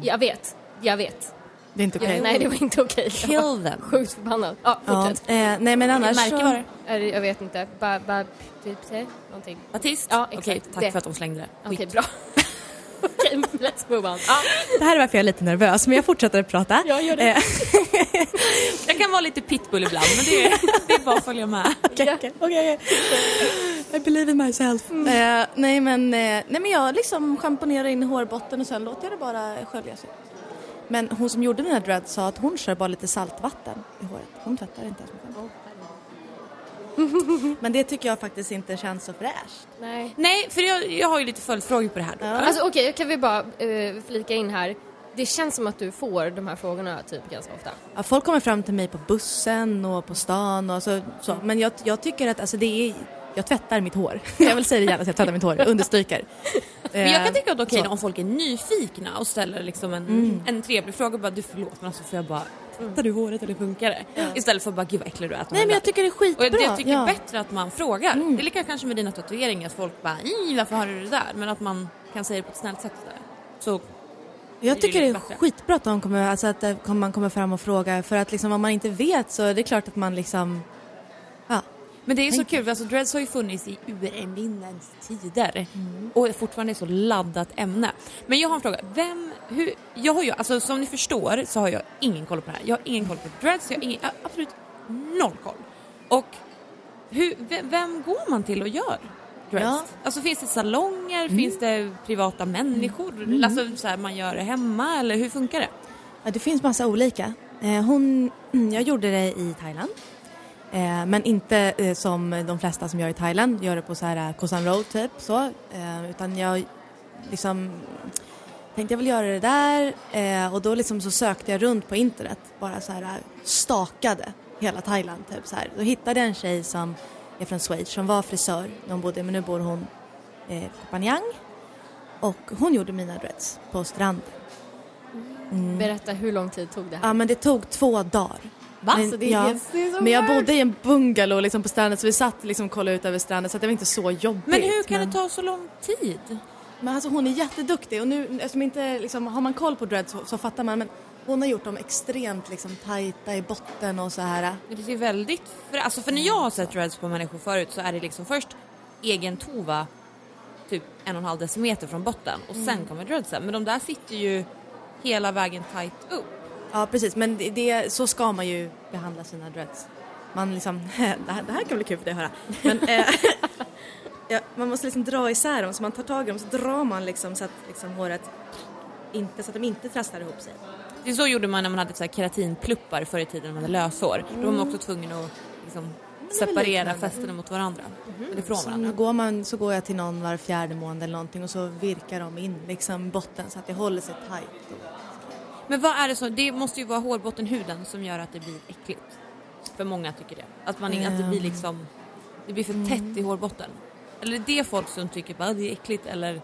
Jag vet, jag vet. Det är inte okej. Nej det var inte okej. Var Kill them. Sjukt förbannad. Ja, Ja, fortsätt. eh, nej men annars märke så... var det? Jag vet inte. Ba, ba, typ, någonting. Batist? Ja, exakt. Okej, tack Det. för att de slängde det. Okej, Skit. bra. Okej, let's move on. Ja, Det här är varför jag är lite nervös men jag fortsätter att prata. jag gör det. Eh, Jag kan vara lite pitbull ibland men det är, det är bara att följa med. Okej, okej, okej. I believe in myself. Eh, nej, men, eh, nej men jag liksom schamponerar in i hårbotten och sen låter jag det bara sköljas ut. Men hon som gjorde mina dreads sa att hon kör bara lite saltvatten i håret. Hon tvättar inte ens med. Men det tycker jag faktiskt inte känns så fräscht. Nej. Nej, för jag, jag har ju lite följdfrågor på det här. då. Alltså okej, kan vi bara uh, flika in här. Det känns som att du får de här frågorna typ ganska ofta. Ja, folk kommer fram till mig på bussen och på stan och så. så. Men jag, jag tycker att alltså, det är, jag tvättar mitt hår. Jag vill säga det gärna, så jag tvättar mitt hår. Jag understryker. Men jag kan tycka att det är okej så. om folk är nyfikna och ställer liksom en, en trevlig fråga. Bara, du förlåt men alltså får jag bara, tvättar du håret eller funkar det? Istället för att bara, gud vad äcklig du är. Nej men jag tycker det är Och skitbra. jag, jag tycker ja. bättre att man frågar. Det är lika kanske med dina tatueringar, att folk bara "Ih, varför har du det där? Men att man kan säga det på ett snällt sätt. Där. Så Jag tycker det är bättre. skitbra att de kommer, alltså att eh, man kommer fram och frågar för att liksom om man inte vet så är det klart att man liksom. Men det är så kul alltså dreads har ju funnits i urminnes tider och är fortfarande så laddat ämne. Men jag har en fråga. Vem, hur, jag har ju, alltså som ni förstår så har jag ingen koll på det här. Jag har ingen koll på dreads, jag har, ingen, jag har absolut noll koll. Och hur, vem, vem går man till och gör dreads? Ja. Alltså finns det salonger, finns det privata människor? Alltså så här, man gör det hemma eller hur funkar det? ja det finns massa olika. Eh, hon, jag gjorde det i Thailand. Eh, men inte eh, som de flesta som gör i Thailand, gör det på så här eh, Koh San Road typ så. Eh, utan jag liksom tänkte jag vill göra det där eh, och då liksom så sökte jag runt på internet, bara så här eh, stakade hela Thailand typ så här. Då hittade jag en tjej som är från Schweiz som var frisör när hon bodde, men nu bor hon eh, på Koh Phangan. Och hon gjorde mina dreads på stranden. Berätta, hur lång tid tog det här? Ja men det tog två dagar. Va? Men, Alltså, det är ja, helt- det är så men jag bodde i en bungalow liksom på stranden så vi satt liksom och kollade ut över stranden så att det var inte så jobbigt. Men hur kan men, det ta så lång tid? Men alltså hon är jätteduktig och nu eftersom inte liksom, har man koll på dreads så, så fattar man men hon har gjort dem extremt liksom tajta i botten och så här. Det ser väldigt... För, alltså för när jag har sett dreads på människor förut så är det liksom först egen tova typ en och en halv decimeter från botten och sen kommer dreadsen. Men de där sitter ju hela vägen tight upp. Ja precis men det, det, så ska man ju behandla sina dreads. Man liksom, det här, det här kan bli kul för dig att höra. Men, eh, ja, man måste liksom dra isär dem så man tar tag i dem så drar man liksom så att liksom håret inte, så att de inte trasslar ihop sig. Det så gjorde man när man hade så här keratinpluppar förr i tiden när man hade löshår. Då var man också tvungen att liksom separera fästena mot varandra. Eller från Så varandra. går, man, så går jag till någon var fjärde månad eller någonting och så virkar de in liksom botten så att det håller sig tajt. Och, Men vad är det så? Det måste ju vara hårbottenhuden som gör att det blir äckligt. För många tycker det. Att, man, att det blir liksom... Det blir för tätt i hårbotten. Eller är det folk som tycker att det är äckligt eller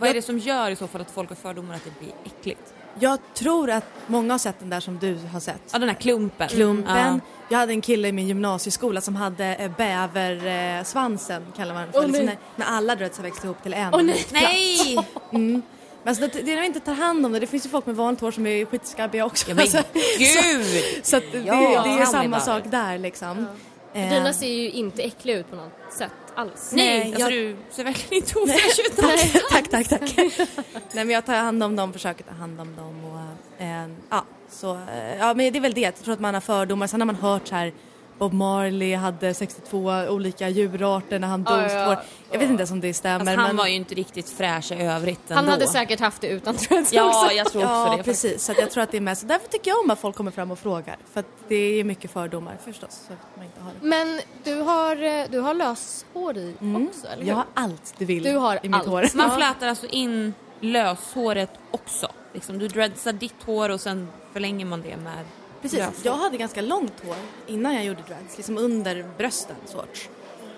vad är det som gör i så fall att folk har fördomar att det blir äckligt? jag tror att många har sett den där som du har sett. Ja den här klumpen. Klumpen. Jag hade en kille i min gymnasieskola som hade eh, bäversvansen eh, svansen, kallar man det för. Åh, liksom när, när alla dreads har växt ihop till en. Åh, nej. Nej! Men alltså, det, det är när vi inte tar hand om det. Det finns ju folk med vanligt hår som är skitskabbiga också. Ja, men Alltså, gud! Så att det, Ja, det är samma sak där liksom. Eh, Dina ser ju inte äckliga ut på något sätt alls. Nej, Nej, alltså jag- du ser verkligen inte ofräsch ut. tack, tack, tack. Nej men jag tar hand om dem, försöker ta hand om dem och eh, ja, så, eh, ja men det är väl det, jag tror att man har fördomar. Sen har man hört så här Bob Marley hade 62 olika djurarter när han Ja, dog. ja, svår- Jag vet inte ens om det stämmer. Alltså, han men... var ju inte riktigt fräsch i övrigt Han ändå. hade säkert haft det utan dreads Ja, också. jag tror också Ja det. precis, så att jag tror att det är mest. Därför tycker jag om att folk kommer fram och frågar. För att det är mycket fördomar förstås. Så att man inte har det. Men du har, eh, du har löshår i också, eller hur? Jag har allt du vill Du har i mitt allt. hår. Man flätar alltså in löshåret också. Liksom, du dreadsar ditt hår och sen förlänger man det med Precis, löshår. jag hade ganska långt hår innan jag gjorde dreads, liksom under brösten sorts.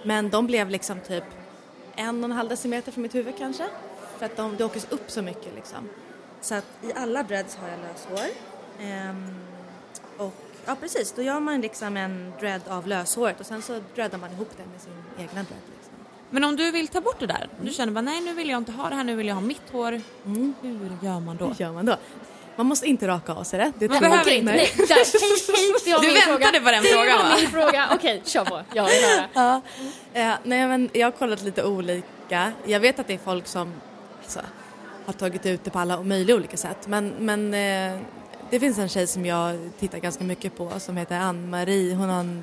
Men de blev liksom typ en och en halv decimeter från mitt huvud kanske. För att de, det åker upp så mycket liksom. Så att i alla dreads har jag löshår. Ehm, och ja precis, då gör man liksom en dread av löshåret och sen så dreadar man ihop det med sin egna dread. Liksom. Men om du vill ta bort det där, du känner bara nej nu vill jag inte ha det här, nu vill jag ha mitt hår. Hur gör man då? Hur gör man då? Man måste inte raka av sig det. det Man behöver inte. Nej, där, hej, hej, Du väntade fråga. på den frågan, va? min fråga. Okej, kör på. Jag vill höra. Ja, eh, nej men jag har kollat lite olika. Jag vet att det är folk som alltså, har tagit ut det på alla möjliga olika sätt. Men, men eh, det finns en tjej som jag tittar ganska mycket på som heter Ann-Marie. Hon har en,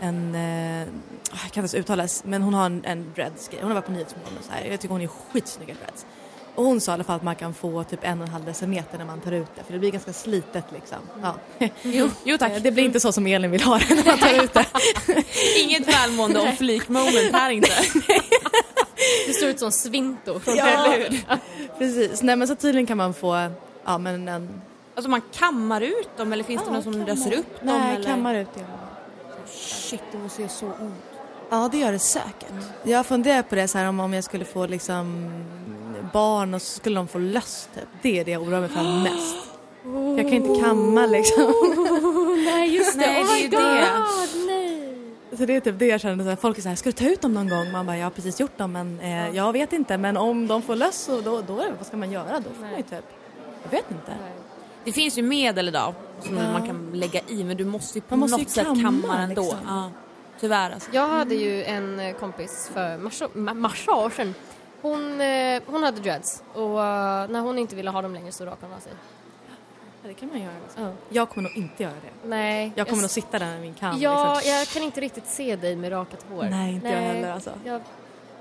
en eh, jag kan inte ens uttalas, men hon har en, en dreads-grej. Hon har varit på Nyhetsmorgon och så här. Jag tycker hon är skitsnygga dreads. Och hon sa i alla fall att man kan få typ en och en halv decimeter när man tar ut det för det blir ganska slitet liksom. Ja. Jo, jo tack. Det blir inte så som Elin vill ha det när man tar ut det. Inget välmående och flik moment här inte. Det ser ut som Svinto från Ja. Eller hur? Precis, nej men så tydligen kan man få, ja men en... Alltså man kammar ut dem eller finns det någon som löser upp dem? Nej, eller? kammar ut det. Shit, det måste göra så ont. Ja, det gör det säkert. Jag funderar på det så här om, om jag skulle få liksom barn och så skulle de få löss typ. Det är det jag oroar mig för mest. För Jag kan inte kamma liksom. Nej, just det. Nej, oh det är ju God, det. Nej. Så det är typ det jag känner. Så här, folk är så här, ska du ta ut dem någon gång? Man bara, jag har precis gjort dem men eh, jag vet inte. Men om de får löss så då, då är det, vad ska man göra? Då får man ju typ, jag vet inte. Det finns ju medel idag som man kan lägga i men du måste ju på Man måste något ju sätt kamma, kamma ändå. liksom. Ja. Tyvärr alltså. Jag hade ju en eh, kompis för massa, ma- massa år sedan. Hon, eh, hon hade dreads och eh, när hon inte ville ha dem längre så rakade hon av sig. Ja, det kan man göra. Liksom. Ja. Jag kommer nog inte göra det. Nej. Jag kommer s- nog sitta där med min kam. Ja, liksom. jag kan inte riktigt se dig med rakat hår. Nej, inte jag heller, alltså. Jag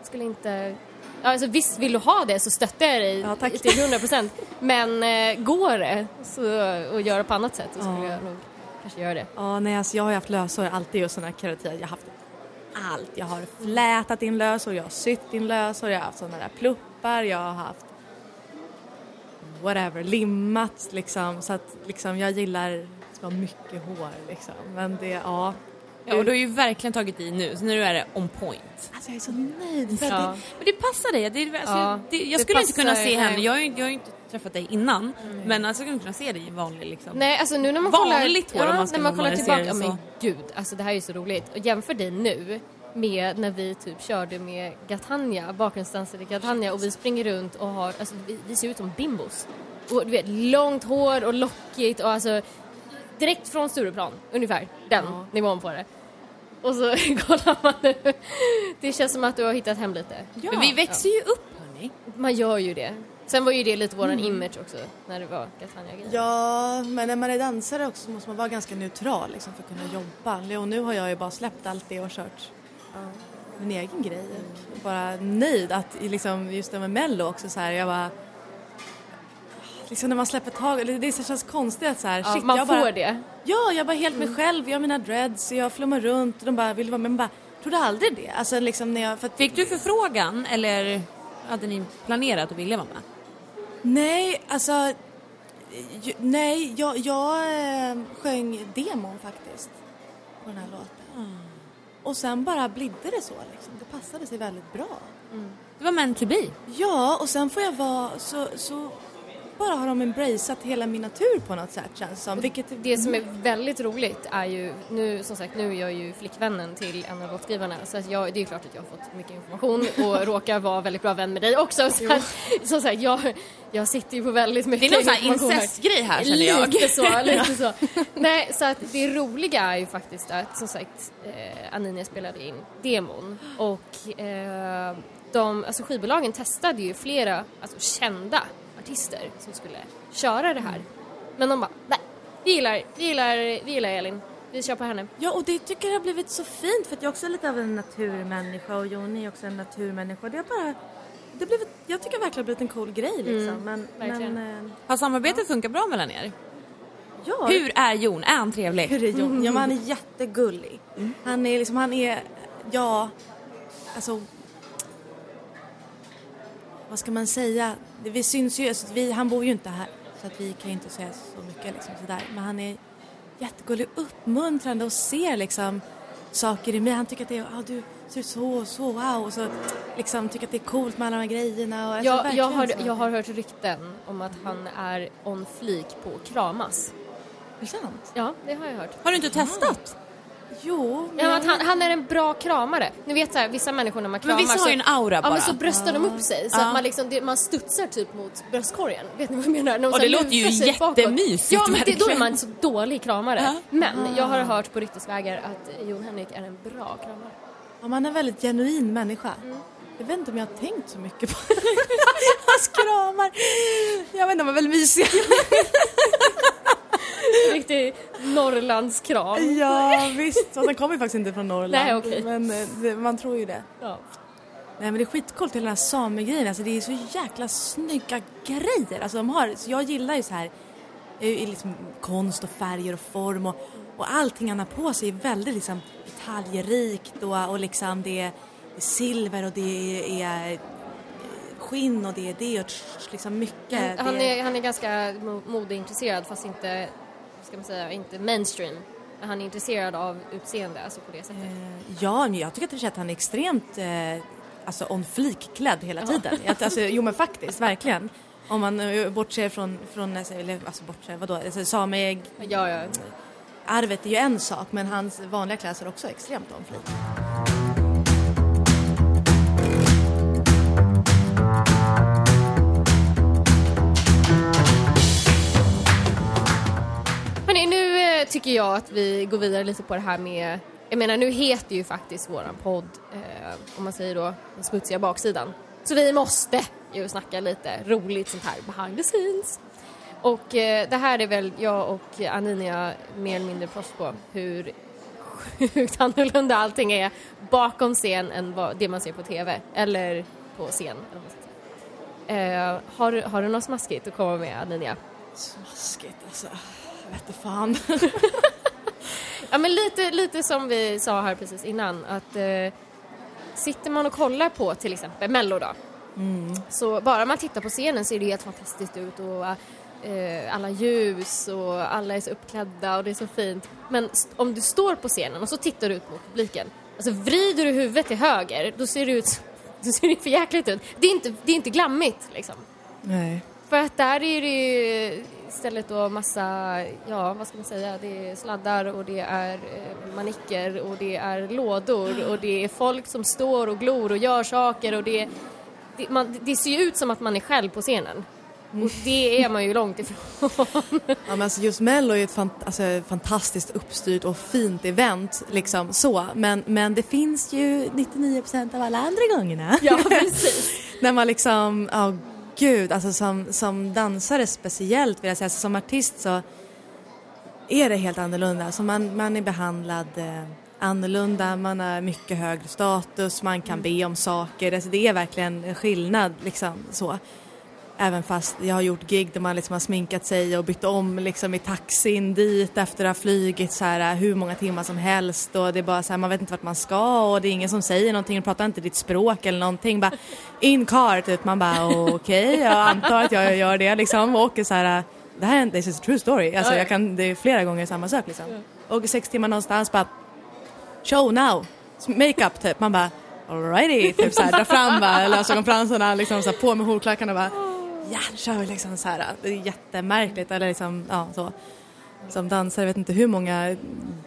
skulle inte... Ja, Alltså, visst, vill du ha det så stöttar jag dig Ja, tack. till 100 procent. Men eh, går det så, och gör det på annat sätt så skulle Ja. jag nog kanske göra det. Ja, nej, alltså jag har ju haft löshår alltid och sådana keratin. Jag har haft allt. Jag har flätat in löshår, jag har sytt in löshår, jag har haft sådana där pluppar, jag har haft whatever, limmat liksom. Så att liksom jag gillar det ska vara mycket hår liksom. Men det, ja. Ja, och du har ju verkligen tagit i nu så nu är det on point. Alltså jag är så nöjd. Ja. att Men det passar dig. Det, alltså, Ja, det, jag det skulle inte kunna se henne, jag jag ju inte träffat dig innan men alltså, skulle inte kunna se dig i vanlig liksom. Nej, alltså nu när man Vanligt kollar, hår, om man ska när man kollar tillbaka, det ja, så. men gud, alltså det här är ju så roligt. Och jämför dig nu med när vi typ körde med Gatanja, bakgrundsdanser i Gatanja och vi springer runt och har, alltså vi, vi ser ut som bimbos. Och du vet, långt hår och lockigt och alltså direkt från Stureplan, ungefär den Ja. nivån på det. Och så kollar man nu. Det känns som att du har hittat hem lite. Men vi växer ju upp hörni. Man gör ju det. Sen var ju det lite våran image också när det var Gatanja-grejer. Ja, men när man är dansare också så måste man vara ganska neutral liksom, för att kunna jobba. Och nu har jag ju bara släppt allt det och kört min egen grej. Och bara nöjd att liksom, just det med mello också så här, jag bara Liksom när man släpper tag, eller det känns konstigt att så här, Ja, shit, man jag får bara, det. Ja, jag bara helt mig själv, jag har mina dreads, jag flummar runt och de bara, vill vara med? Men bara, trodde aldrig det. Alltså liksom när jag, för att, Fick du förfrågan eller hade ni planerat att vilja vara med? Nej, alltså nej, jag, jag eh, sjöng demon faktiskt på den här låten. Och sen bara blidde det så liksom. Det passade sig väldigt bra. Det var meant to be. Ja, och sen får jag vara så, så bara har de embraceat hela min natur på något sätt känns som. Vilket, Det som är väldigt roligt är ju, nu som sagt, nu är jag ju flickvännen till en av låtskrivarna så att jag, det är ju klart att jag har fått mycket information och råkar vara väldigt bra vän med dig också. Så att, som sagt, jag, jag sitter ju på väldigt mycket Det är någon sån här information här. incestgrej här känner jag. Lite så, lite så. Nej, så att det roliga är ju faktiskt att som sagt eh, Aninia spelade in demon och eh, de, alltså skivbolagen testade ju flera alltså, kända artister som skulle köra det här. Men de bara, nej, vi gillar, vi gillar, vi gillar Elin, vi kör på henne. Ja, och det tycker jag har blivit så fint för att jag också är lite av en naturmänniska och Joni är också en naturmänniska. Det har bara... Det blivit, jag tycker verkligen det har blivit en cool grej liksom. men, verkligen. men, eh, Har samarbetet funkat bra mellan er? ja, Hur är Jon? Är han trevlig? hur är Jon? Ja, men han är jättegullig. Han är liksom, han är, ja, alltså vad ska man säga? Vi syns ju, alltså, vi, han bor ju inte här så att vi kan ju inte säga så mycket liksom sådär. Men han är jättegullig, uppmuntrande och ser liksom saker i mig. Han tycker att det är, ah, du ser ut så, så, wow. Och så liksom tycker att det är coolt med alla de här grejerna. Och, alltså, Jag, jag, har, jag har hört rykten om att han är on flik på kramas. Är det sant? Ja, det har jag hört. Har du inte testat? Jo, men Ja, han, han är en bra kramare. Ni vet så här, vissa människor när man kramar Men vissa har ju en aura Ja bara. men så bröstar de upp sig så Ja. att man liksom, det, man studsar typ mot bröstkorgen. Vet ni vad jag menar? De Och så det låter ju jättemysigt, Ja men det, då är man så dålig kramare. Ja. Men jag har hört på ryktesvägar att Jon Henrik är en bra kramare. Ja, man är en väldigt genuin människa. Mm. Jag vet inte om jag har tänkt så mycket på hans kramar. Jag vet inte, de är väl mysiga. Riktig Norrlandskram. Ja visst, fast han kommer ju faktiskt inte från Norrland. Nej, okej. Men eh, det, man tror ju det. Ja. Nej men det är skitcoolt hela den här samegrejen, alltså det är så jäkla snygga grejer. Alltså de har, så jag gillar ju så här eh, i liksom konst och färger och form och, och allting han har på sig är väldigt liksom detaljrikt och, och liksom det är, silver och det är eh, skinn och det är det och liksom mycket. Han, det, är, han är ganska mo- modeintresserad fast inte, ska man säga, inte mainstream. Han är intresserad av utseende, alltså på det sättet. Eh, Ja, men jag tycker att han är extremt eh, alltså on fleek-klädd hela tiden. Jag, alltså, jo men faktiskt, verkligen. Om man eh, bortser från, från alltså, eller, alltså bortser, vadå, alltså, samearvet Ja, ja. är ju en sak men hans vanliga klädsel är också extremt on fleek. Nu tycker jag att vi går vidare lite på det här med jag menar nu heter ju faktiskt våran podd, eh, om man säger då, den smutsiga baksidan. Så vi måste ju snacka lite roligt sånt här behind the scenes. Och eh, det här är väl jag och Aninia mer eller mindre proffs på hur sjukt annorlunda allting är bakom scen än vad, det man ser på TV eller på scen. Eh, har, har du något smaskigt att komma med Aninia? Smaskigt alltså. Jag vet inte fan. Ja men lite, lite som vi sa här precis innan att eh, sitter man och kollar på till exempel Mello då så bara man tittar på scenen ser det helt fantastiskt ut och eh, alla ljus och alla är så uppklädda och det är så fint. Men om du står på scenen och så tittar du ut mot publiken, alltså vrider du huvudet till höger då ser det ut då ser det för jäkligt ut. Det är inte, det är inte glammigt liksom. Nej. För att där är det ju istället då massa, ja vad ska man säga, det är sladdar och det är eh, manicker och det är lådor och det är folk som står och glor och gör saker och det, det, man, det ser ju ut som att man är själv på scenen. Och det är man ju långt ifrån. Ja, men alltså just Mello är ju ett fant- alltså, fantastiskt uppstyrt och fint event liksom så. Men, men det finns ju 99% av alla andra gångerna. ja, precis. När man liksom, ja gud, alltså som, som dansare speciellt vill jag säga, alltså, som artist så är det helt annorlunda. Alltså man, man är behandlad eh, annorlunda, man har mycket högre status, man kan be om saker, alltså det är verkligen en skillnad liksom så. Även fast jag har gjort gig där man liksom har sminkat sig och bytt om liksom i taxin dit efter att ha flugit så här hur många timmar som helst. Och det är bara så här, man vet inte vart man ska och det är ingen som säger någonting. Och pratar inte ditt språk eller någonting. Bara in car typ, man bara okej, jag antar att jag gör det liksom. Och åker så här det här är en this is a true story, alltså jag kan, det är flera gånger samma sak liksom. Och sex timmar någonstans bara show now, makeup typ, man bara alrighty, typ såhär dra fram bara lösögonfransarna liksom såhär på med horklackarna bara ja, nu kör vi liksom så här. Det är jättemärkligt eller liksom, ja så. Som dansare, jag vet inte hur många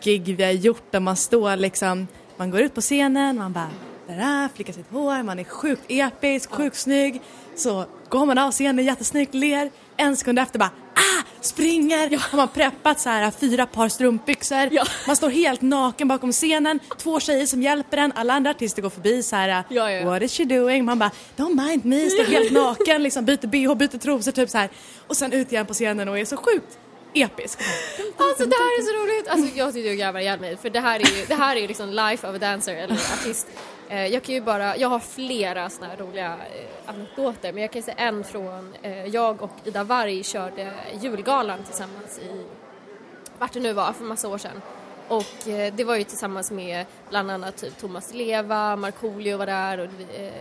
gig vi har gjort där man står liksom, man går ut på scenen, man bara där, flickar sitt hår, man är sjukt episk, sjukt snygg. Så går man av scenen jättesnyggt, ler, en sekund efter bara ah, springer, ja. har man preppat så här fyra par strumpbyxor, Ja. man står helt naken bakom scenen, två tjejer som hjälper en, alla andra artister går förbi så här Ja, ja. what is she doing? Man bara don't mind me, står helt naken, liksom byter bh, byter trosor typ så här och sen ut igen på scenen och är så sjukt episk. Alltså det här är så roligt! Alltså jag sitter och garvar ihjäl mig för det här är ju, det här är ju liksom life of a dancer eller artist. Eh, jag kan ju bara, jag har flera sådana här roliga eh, anekdoter men jag kan säga en från, eh, jag och Ida Warg körde julgalan tillsammans i, vart det nu var, för massa år sedan. Och eh, det var ju tillsammans med bland annat typ Thomas Leva, Markoolio var där och eh,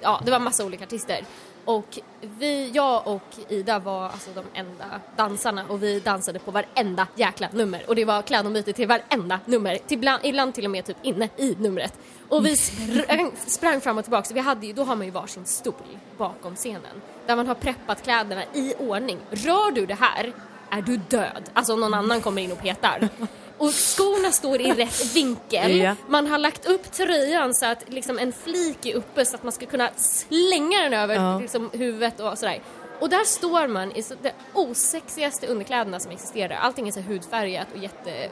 ja, det var massa olika artister. Och vi, jag och Ida var alltså de enda dansarna och vi dansade på varenda jäkla nummer och det var klädombyte till varenda nummer, till bland, ibland till och med typ inne i numret. Och vi sprang, sprang fram och tillbaka, vi hade ju, då har man ju varsin stol bakom scenen där man har preppat kläderna i ordning. Rör du det här är du död, alltså om någon annan kommer in och petar. Och skorna står i rätt vinkel. Ja. Man har lagt upp tröjan så att liksom en flik är uppe så att man ska kunna slänga den över Ja. liksom, huvudet och sådär. Och där står man i så, de osexigaste underkläderna som existerar. Allting är så hudfärgat och jätte,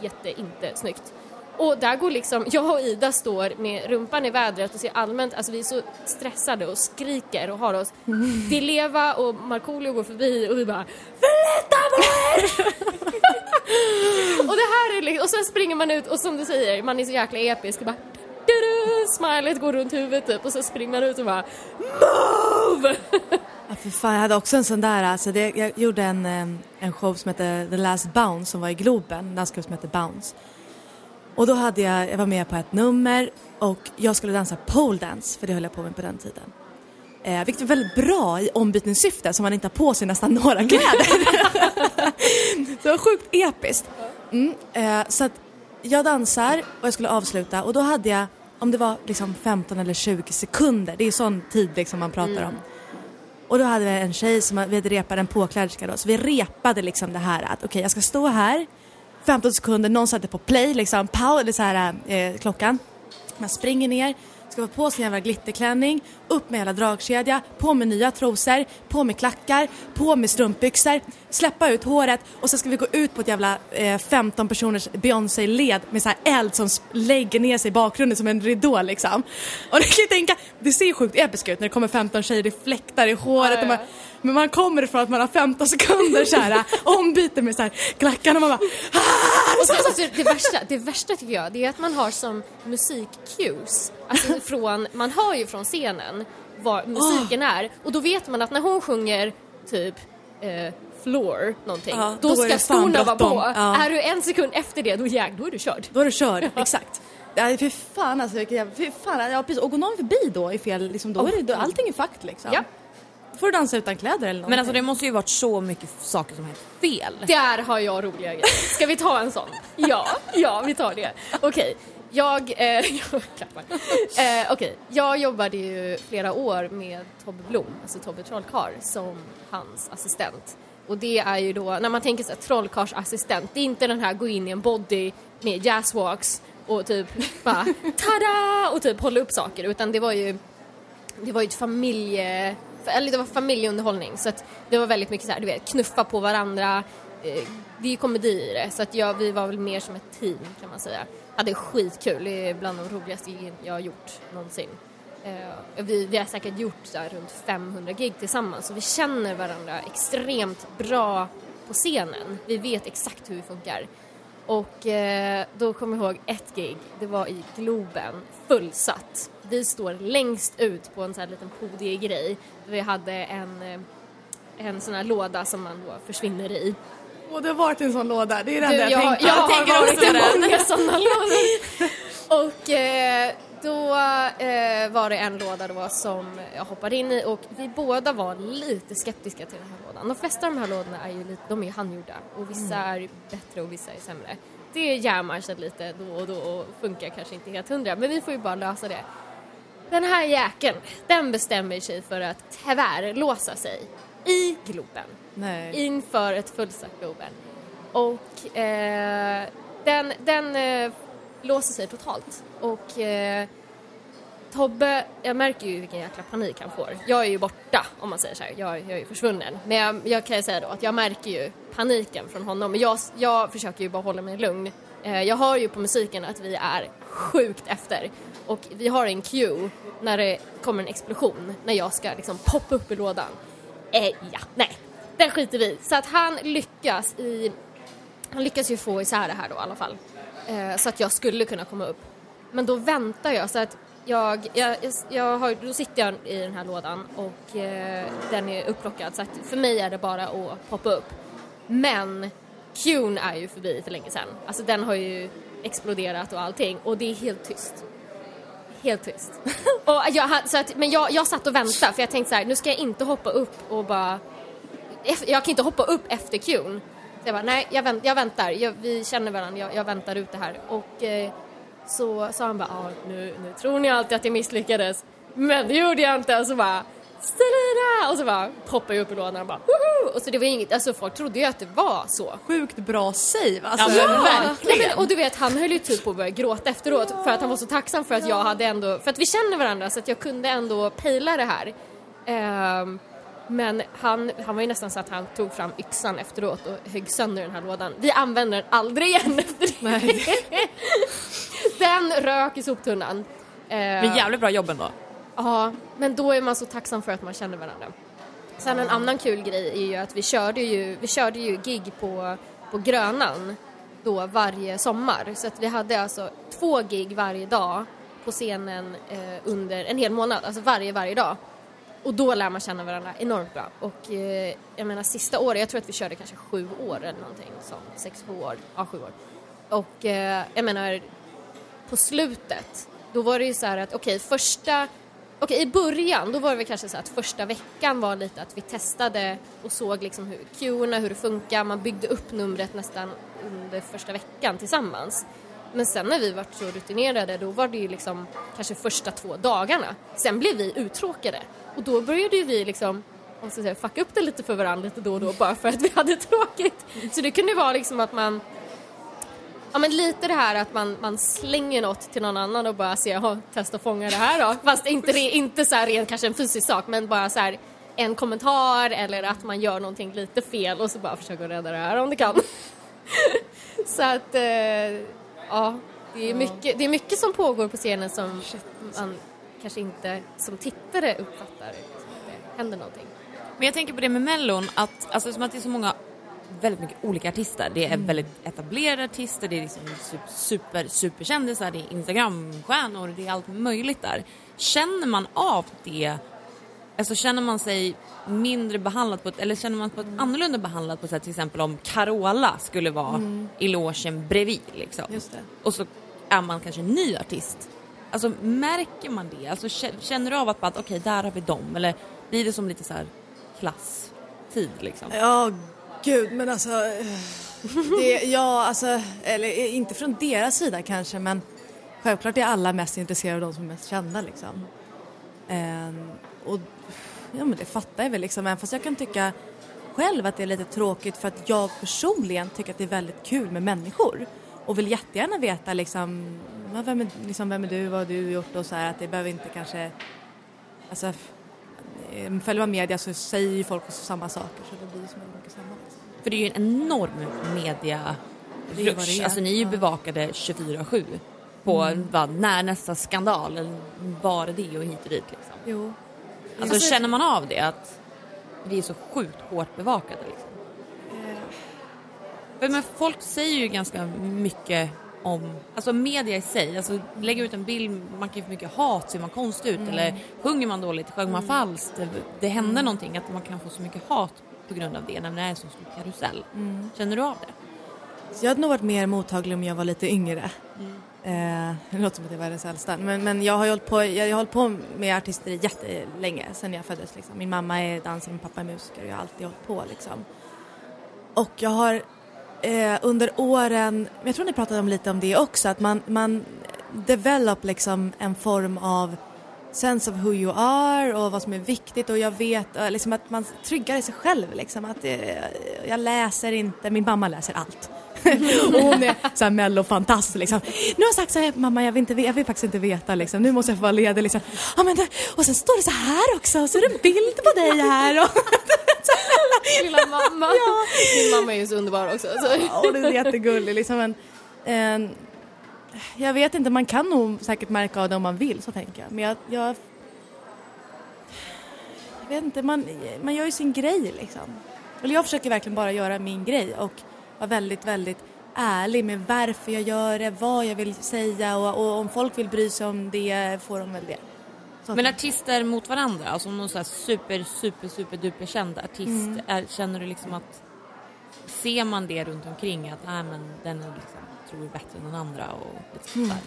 jätte inte snyggt. Och där går liksom, jag och Ida står med rumpan i vädret och ser allmänt, alltså vi är så stressade och skriker och har oss. Di Leva och Markoolio går förbi och vi bara Flytta på er! och det här är liksom, och sen springer man ut och som du säger, man är så jäkla episk och bara du-du, Smilet går runt huvudet typ och så springer man ut och bara MOVE! Ja, för fan, jag hade också en sån där, alltså det, jag gjorde en, em, en show som hette The Last Bounce som var i Globen, en dansklubb som hette Bounce. Och då hade jag, jag var med på ett nummer och jag skulle dansa pole dance, för det höll jag på med på den tiden. Eh, vilket är väldigt bra i ombytningssyfte så man inte har på sig nästan några kläder. det var sjukt episkt. Mm, eh, så att jag dansar och jag skulle avsluta och då hade jag, om det var liksom 15 eller 20 sekunder, det är sån tid liksom man pratar om. Och då hade vi en tjej som vi hade repat en påkläderska då, så vi repade liksom det här att okej jag ska stå här 15 sekunder, någon satte på play liksom, pow, eller så här eh, klockan. Man springer ner, ska vara på sin jävla glitterklänning, upp med hela dragkedja, på med nya trosor, på med klackar, på med strumpbyxor, släppa ut håret och så ska vi gå ut på ett jävla eh, 15 personers Beyoncé-led med så här eld som lägger ner sig i bakgrunden som en ridå liksom. Och ni kan ju tänka, det ser ju sjukt episkt ut när det kommer 15 tjejer, det fläktar i håret och man, men man kommer ifrån att man har 15 sekunder så här ombyte med så här klackarna och man bara "Ah!" Och sen, alltså, det, värsta, det värsta tycker jag, det är att man har som musikcues, alltså från, man hör ju från scenen vad musiken är och då vet man att när hon sjunger typ eh, floor någonting, Ja, då, då ska skorna vara på. Ja. Är du en sekund efter det, då, jäg, då är du körd. Då är du körd, exakt. Ja, fy fan alltså, fy fan, ja precis. Och går någon förbi då i fel, liksom, då är det, då, allting är fakt liksom. Ja. Får du dansa utan kläder eller någonting. Men alltså det måste ju varit så mycket saker som helt fel. Där har jag roliga grejer. Ska vi ta en sån? Ja, ja vi tar det. Okej, jag... Eh, jag klappar. Eh, Okej, jag jobbade ju flera år med Tobbe Blom, alltså Tobbe Trollkarl, som hans assistent. Och det är ju då, när man tänker sig trollkarlsassistent, det är inte den här gå in i en body med jazzwalks och typ bara tada och typ hålla upp saker utan det var ju det var ju ett familje... Eller det var familjeunderhållning så att det var väldigt mycket så här, du vet, knuffa på varandra. Eh, det är ju komedi i det så att jag, vi var väl mer som ett team kan man säga. Hade skitkul, det är bland de roligaste giggen jag har gjort någonsin. Eh, vi, vi har säkert gjort så här runt 500 gig tillsammans så vi känner varandra extremt bra på scenen. Vi vet exakt hur vi funkar. Och eh, då kommer jag ihåg ett gig, det var i Globen, fullsatt. Vi står längst ut på en sån här liten podiegrej. Vi hade en, eh, en sån här låda som man då försvinner i. Och det har varit en sån låda, det är det Du, enda jag, jag, tänkte. jag har tänker varit i många sådana lådor. Och eh, då eh, var det en låda då som jag hoppade in i och vi båda var lite skeptiska till den här lådan. De flesta av de här lådorna är ju, lite, de är handgjorda och vissa är bättre och vissa är sämre. Det jammar sig lite då och då och funkar kanske inte helt hundra men vi får ju bara lösa det. Den här jäkeln, den bestämmer sig för att tvärlåsa sig i Globen Nej. inför ett fullsatt Globen. Och eh, den, den eh, låser sig totalt. Och eh, Tobbe, jag märker ju vilken jäkla panik han får. Jag är ju borta om man säger så här. Jag, jag är ju försvunnen. Men jag, jag kan ju säga då att jag märker ju paniken från honom. Jag, jag försöker ju bara hålla mig lugn. Eh, jag hör ju på musiken att vi är sjukt efter. Och vi har en cue när det kommer en explosion. När jag ska liksom poppa upp i lådan. Eh, ja, nej. Den skiter vi i. Så att han lyckas i... Han lyckas ju få isär det här då i alla fall. Eh, så att jag skulle kunna komma upp. Men då väntar jag så att jag, jag, jag, jag har, då sitter jag i den här lådan och eh, den är upplockad så att för mig är det bara att poppa upp. Men Qn är ju förbi för länge sedan. Alltså den har ju exploderat och allting och det är helt tyst. Helt tyst. och jag, så att, men jag, jag satt och väntade för jag tänkte så här, nu ska jag inte hoppa upp och bara... Jag kan inte hoppa upp efter Qn. Så jag bara, nej jag, vänt, jag väntar, jag, vi känner varandra, jag, jag väntar ut det här. Och eh, så sa han bara, ah, nu, nu tror ni alltid att jag misslyckades. Men det gjorde jag inte. Och så bara, Stelina! Och så bara poppade jag upp i lådan och bara, woho! Och så det var inget, alltså folk trodde ju att det var så. Sjukt bra save alltså. Ja, men Nej, men, och du vet, han höll ju typ på att börja gråta efteråt för att han var så tacksam för att jag hade ändå, för att vi känner varandra så att jag kunde ändå pejla det här. Ehm, men han, han var ju nästan så att han tog fram yxan efteråt och högg sönder den här lådan. Vi använder den aldrig igen efter det. den rök i soptunnan. Ehm, Men jävligt bra jobb ändå. Ja, men då är man så tacksam för att man känner varandra. Sen en annan kul grej är ju att vi körde ju, vi körde ju gig på, på Grönan då varje sommar. Så att vi hade alltså två gig varje dag på scenen eh, under en hel månad, alltså varje, varje dag. Och då lär man känna varandra enormt bra. Och eh, jag menar sista året, jag tror att vi körde kanske sju år eller någonting sånt, sex, sju år, ja sju år. Och eh, jag menar på slutet, då var det ju så här att okej första Okej, i början då var det kanske så att första veckan var lite att vi testade och såg liksom hur cuerna, hur det funkar, man byggde upp numret nästan under första veckan tillsammans. Men sen när vi var så rutinerade då var det ju liksom kanske första två dagarna. Sen blev vi uttråkade och då började ju vi liksom om så att säga, fucka upp det lite för varandra lite då och då bara för att vi hade tråkigt. Så det kunde vara liksom att man Ja men lite det här att man, man slänger något till någon annan och bara säger ja, testa att fånga det här då. Fast inte, inte så här rent kanske en fysisk sak men bara så här en kommentar eller att man gör någonting lite fel och så bara försöker rädda det här om det kan. så att eh, ja, det är, mycket, det är mycket som pågår på scenen som man kanske inte som tittare uppfattar att det händer någonting. Men jag tänker på det med Mellon, att, alltså, som att det är så många väldigt mycket olika artister. Det är väldigt etablerade artister, det är liksom su- super, superkändisar, det är Instagramstjärnor, det är allt möjligt där. Känner man av det? Alltså känner man sig mindre behandlad på ett, eller känner man på ett annorlunda behandlad på ett sätt till exempel om Carola skulle vara i logen bredvid liksom. Just det. Och så är man kanske en ny artist. Alltså märker man det? Alltså kä- känner du av att att, okej där har vi dem eller blir det som lite så här klasstid liksom? Ja, gud, men alltså... Eh, det, ja, alltså, eller eh, inte från deras sida kanske, men självklart är alla mest intresserade av de som är mest kända liksom. Ehm, och ja, men det fattar jag väl liksom, även fast jag kan tycka själv att det är lite tråkigt för att jag personligen tycker att det är väldigt kul med människor och vill jättegärna veta liksom, vem, är, liksom vem är du, vad har du gjort och så här att det behöver inte kanske, alltså eh, följer man media så säger ju folk också samma saker så det blir ju som mycket samma. För det är ju en enorm media rush. Alltså ni är ju bevakade 24-7 på vad, när nästa skandal eller var det och hit och dit liksom. Jo. Alltså, känner man av det att vi är så sjukt hårt bevakade liksom? För, men folk säger ju ganska mycket om, alltså media i sig, alltså lägga ut en bild, man kan ju få mycket hat, ser man konstig ut eller sjunger man dåligt, sjöng man falskt, det, det händer någonting att man kan få så mycket hat på grund av det när det är en så stor karusell. Känner du av det? Så jag hade nog varit mer mottaglig om jag var lite yngre. Eh, det låter som att jag är världens äldsta. Men, men jag har ju hållit på, jag, jag har hållit på med artister jättelänge, sen jag föddes. Liksom. Min mamma är dansare, min pappa är musiker och jag har alltid hållit på. Liksom. Och jag har eh, under åren, jag tror ni pratade om lite om det också, att man, man develop liksom en form av sense of who you are och vad som är viktigt och jag vet eh, liksom att man tryggar i sig själv liksom att eh, jag läser inte, min mamma läser allt. och hon är såhär mellofantast liksom. Nu har jag sagt såhär, mamma jag vill, inte, jag vill faktiskt inte veta liksom, nu måste jag få vara ledig liksom. Ja men det, och sen står det så här också, och så är det en bild på dig här och Lilla mamma. Ja. Min mamma är ju så underbar också. Så. Ja, och det är jättegullig liksom. Men, eh, jag vet inte, man kan nog säkert märka av det om man vill, så tänker jag. Men jag, jag, jag vet inte, man, man gör ju sin grej liksom. Eller jag försöker verkligen bara göra min grej och vara väldigt, väldigt ärlig med varför jag gör det, vad jag vill säga och, och om folk vill bry sig om det får de väl det. Så Men artister mot varandra, alltså om någon så super, super, super duper känd artist, Mm. är, känner du liksom att ser man det runt omkring att nej men den är liksom, tror är bättre än den andra och lite sånt där.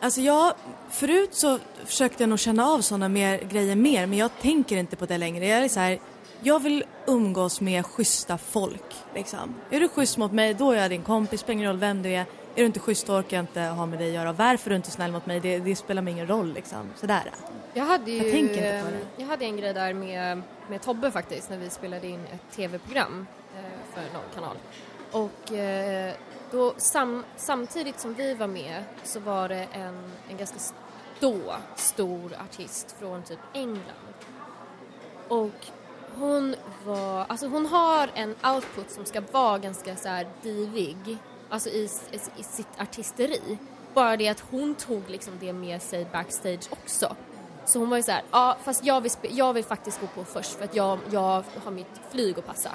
Alltså jag, förut så försökte jag nog känna av sådana mer grejer mer men jag tänker inte på det längre. Jag är så här, jag vill umgås med schyssta folk liksom. Är du schysst mot mig då är jag din kompis, spelar ingen roll vem du är. Är du inte schysst då orkar jag inte ha med dig att göra. Varför är du inte snäll mot mig det, det spelar mig ingen roll liksom. Sådär. Jag hade ju, Jag tänker inte på det. Jag hade en grej där med, med Tobbe faktiskt när vi spelade in ett tv-program eh, för någon kanal. Och eh, då sam, samtidigt som vi var med så var det en, en ganska då stor artist från typ England. Och hon var, alltså hon har en output som ska vara ganska så här divig, alltså i, i, i sitt artisteri. Bara det att hon tog liksom det med sig backstage också. Så hon var ju så här, ja fast jag vill, jag vill faktiskt gå på först för att jag, jag har mitt flyg att passa.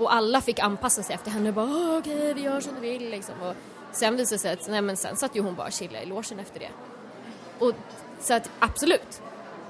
Och alla fick anpassa sig efter henne bara, okej vi gör som du vill liksom. Och sen visade det sig att, nej men sen satt ju hon bara och chillade i logen efter det. Och, så att absolut,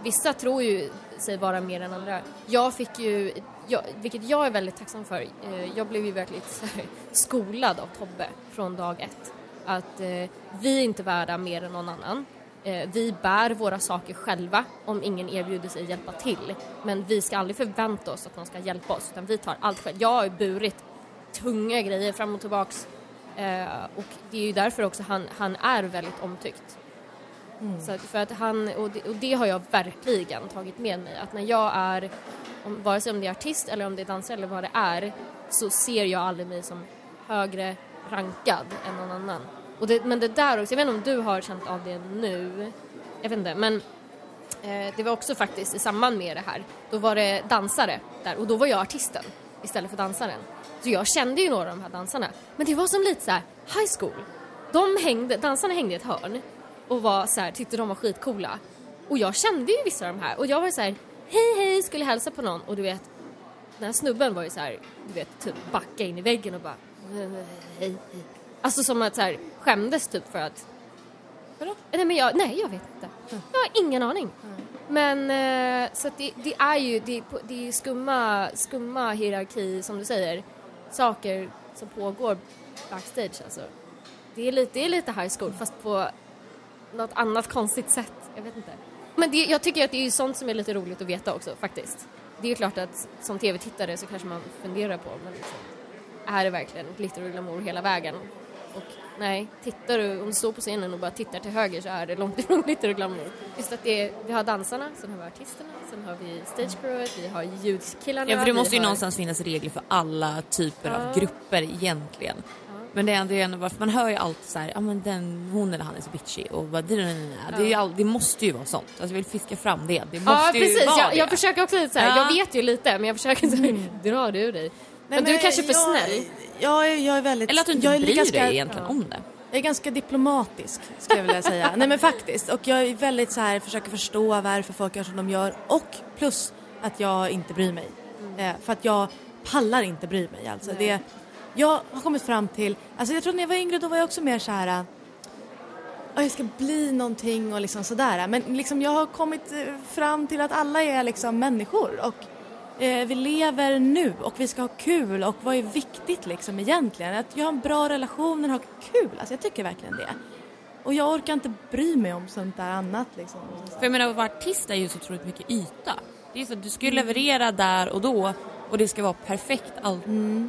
vissa tror ju sig vara mer än andra. Jag fick ju, jag, vilket jag är väldigt tacksam för, eh, jag blev ju verkligen så här skolad av Tobbe från dag ett. Att eh, vi är inte värda mer än någon annan. Eh, vi bär våra saker själva om ingen erbjuder sig hjälpa till. Men vi ska aldrig förvänta oss att någon ska hjälpa oss utan vi tar allt själv. Jag har ju burit tunga grejer fram och tillbaks eh, och det är ju därför också han, han är väldigt omtyckt. Så att, för att han, och det, och det har jag verkligen tagit med mig, att när jag är, om, vare sig om det är artist eller om det är dansare eller vad det är, så ser jag aldrig mig som högre rankad än någon annan. Och det, men det där också, jag vet inte om du har känt av det nu, jag vet inte, men eh, det var också faktiskt i samband med det här, då var det dansare där och då var jag artisten istället för dansaren. Så jag kände ju några av de här dansarna, men det var som lite så här high school. De hängde, dansarna hängde i ett hörn och var så här, tyckte de var skitcoola. Och jag kände ju vissa av de här och jag var så här, hej hej, skulle hälsa på någon och du vet, den här snubben var ju så här, du vet, typ backa in i väggen och bara, hej hej. Alltså som att så här, skämdes typ för att Vadå? Nej men jag, nej jag vet inte. Jag har ingen aning. Men eh, så att det, det är ju, det, det är skumma, skumma hierarki som du säger. Saker som pågår backstage alltså. Det är lite, det är lite high school fast på något annat konstigt sätt. Jag vet inte. Men det, jag tycker att det är ju sånt som är lite roligt att veta också faktiskt. Det är ju klart att som tv-tittare så kanske man funderar på men liksom, är det verkligen glitter och glamour hela vägen? Nej, tittar du, om du står på scenen och bara tittar till höger så är det långt ifrån glitter och glamour. Just att det är, vi har dansarna, sen har vi artisterna, sen har vi stage crewet, vi har ljudkillarna. Ja för det måste ju har... någonstans finnas regler för alla typer Ja. av grupper egentligen. Men det är ändå, ändå varför man hör ju alltid så här, ja men den, hon eller han är så bitchy och bara, det, det, är ju all, det måste ju vara sånt. Alltså jag vill fiska fram det. Det måste Ja ju precis, vara jag, det. jag försöker också lite Ja. jag vet ju lite men jag försöker såhär, dra det ur dig. Men, du är kanske för jag, snäll. Jag, är- jag är väldigt... Eller att du inte jag bryr ganska, dig egentligen om det. Jag är ganska diplomatisk skulle jag vilja säga. Nej men faktiskt. Och jag är väldigt så här, försöker förstå varför folk gör som de gör. Och plus att jag inte bryr mig. Eh, för att jag pallar inte bry mig alltså. Det, jag har kommit fram till, alltså jag tror när jag var yngre då var jag också mer så här. "Ja, jag ska bli någonting och liksom sådär. Men liksom jag har kommit eh, fram till att alla är liksom människor. Och eh, vi lever nu och vi ska ha kul och vad är viktigt liksom egentligen? Att jag har en bra relation och ha kul, alltså jag tycker verkligen det. Och jag orkar inte bry mig om sånt där annat liksom. För jag menar att vara artist är ju så otroligt mycket yta. Det är så att du ska ju leverera där och då och det ska vara perfekt. Allt,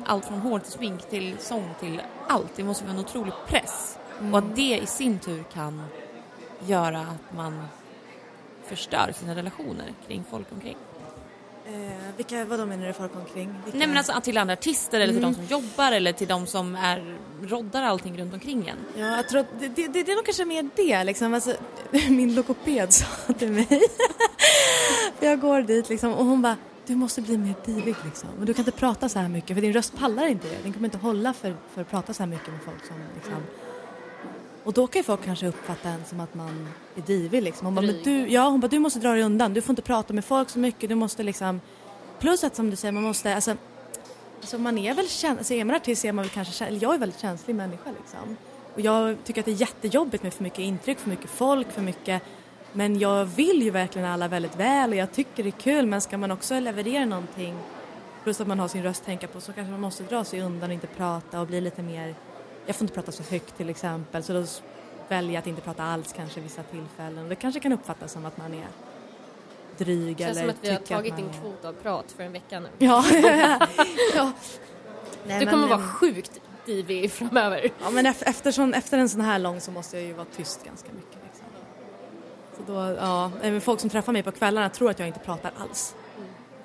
allt från hår till smink till sång till allt. Det måste vara en otrolig press. Och att det i sin tur kan göra att man förstör sina relationer kring folk omkring? Eh, vilka, vad menar du folk omkring? Vilka? Nej men alltså till andra artister eller till Mm. de som jobbar eller till de som är, roddar allting runt omkring en. Ja, jag tror att det, det, det, det är nog kanske mer det liksom. Alltså, min logoped sa till mig. Jag går dit liksom och hon bara du måste bli mer divig liksom. Och du kan inte prata så här mycket för din röst pallar inte det. Den kommer inte hålla för, för att prata så här mycket med folk som liksom. Och då kan ju folk kanske uppfatta en som att man är divig liksom. Hon bara, men du, ja, hon bara, du måste dra dig undan. Du får inte prata med folk så mycket. Du måste liksom. Plus att som du säger, man måste, alltså Alltså man är väl känslig, alltså är man artist är man väl kanske, eller jag är väldigt känslig människa liksom. Och jag tycker att det är jättejobbigt med för mycket intryck, för mycket folk, för mycket men jag vill ju verkligen alla väldigt väl och jag tycker det är kul men ska man också leverera någonting plus att man har sin röst att tänka på så kanske man måste dra sig undan och inte prata och bli lite mer, jag får inte prata så högt till exempel så då väljer jag att inte prata alls kanske vissa tillfällen det kanske kan uppfattas som att man är dryg Det känns eller som att vi har tagit din är- kvot av prat för en vecka nu. Ja, ja. Nej, Du men, kommer vara ehm, sjukt divig framöver. Ja men efter, eftersom, efter en sån här lång så måste jag ju vara tyst ganska mycket. Liksom. Så då, ja, folk som träffar mig på kvällarna tror att jag inte pratar alls.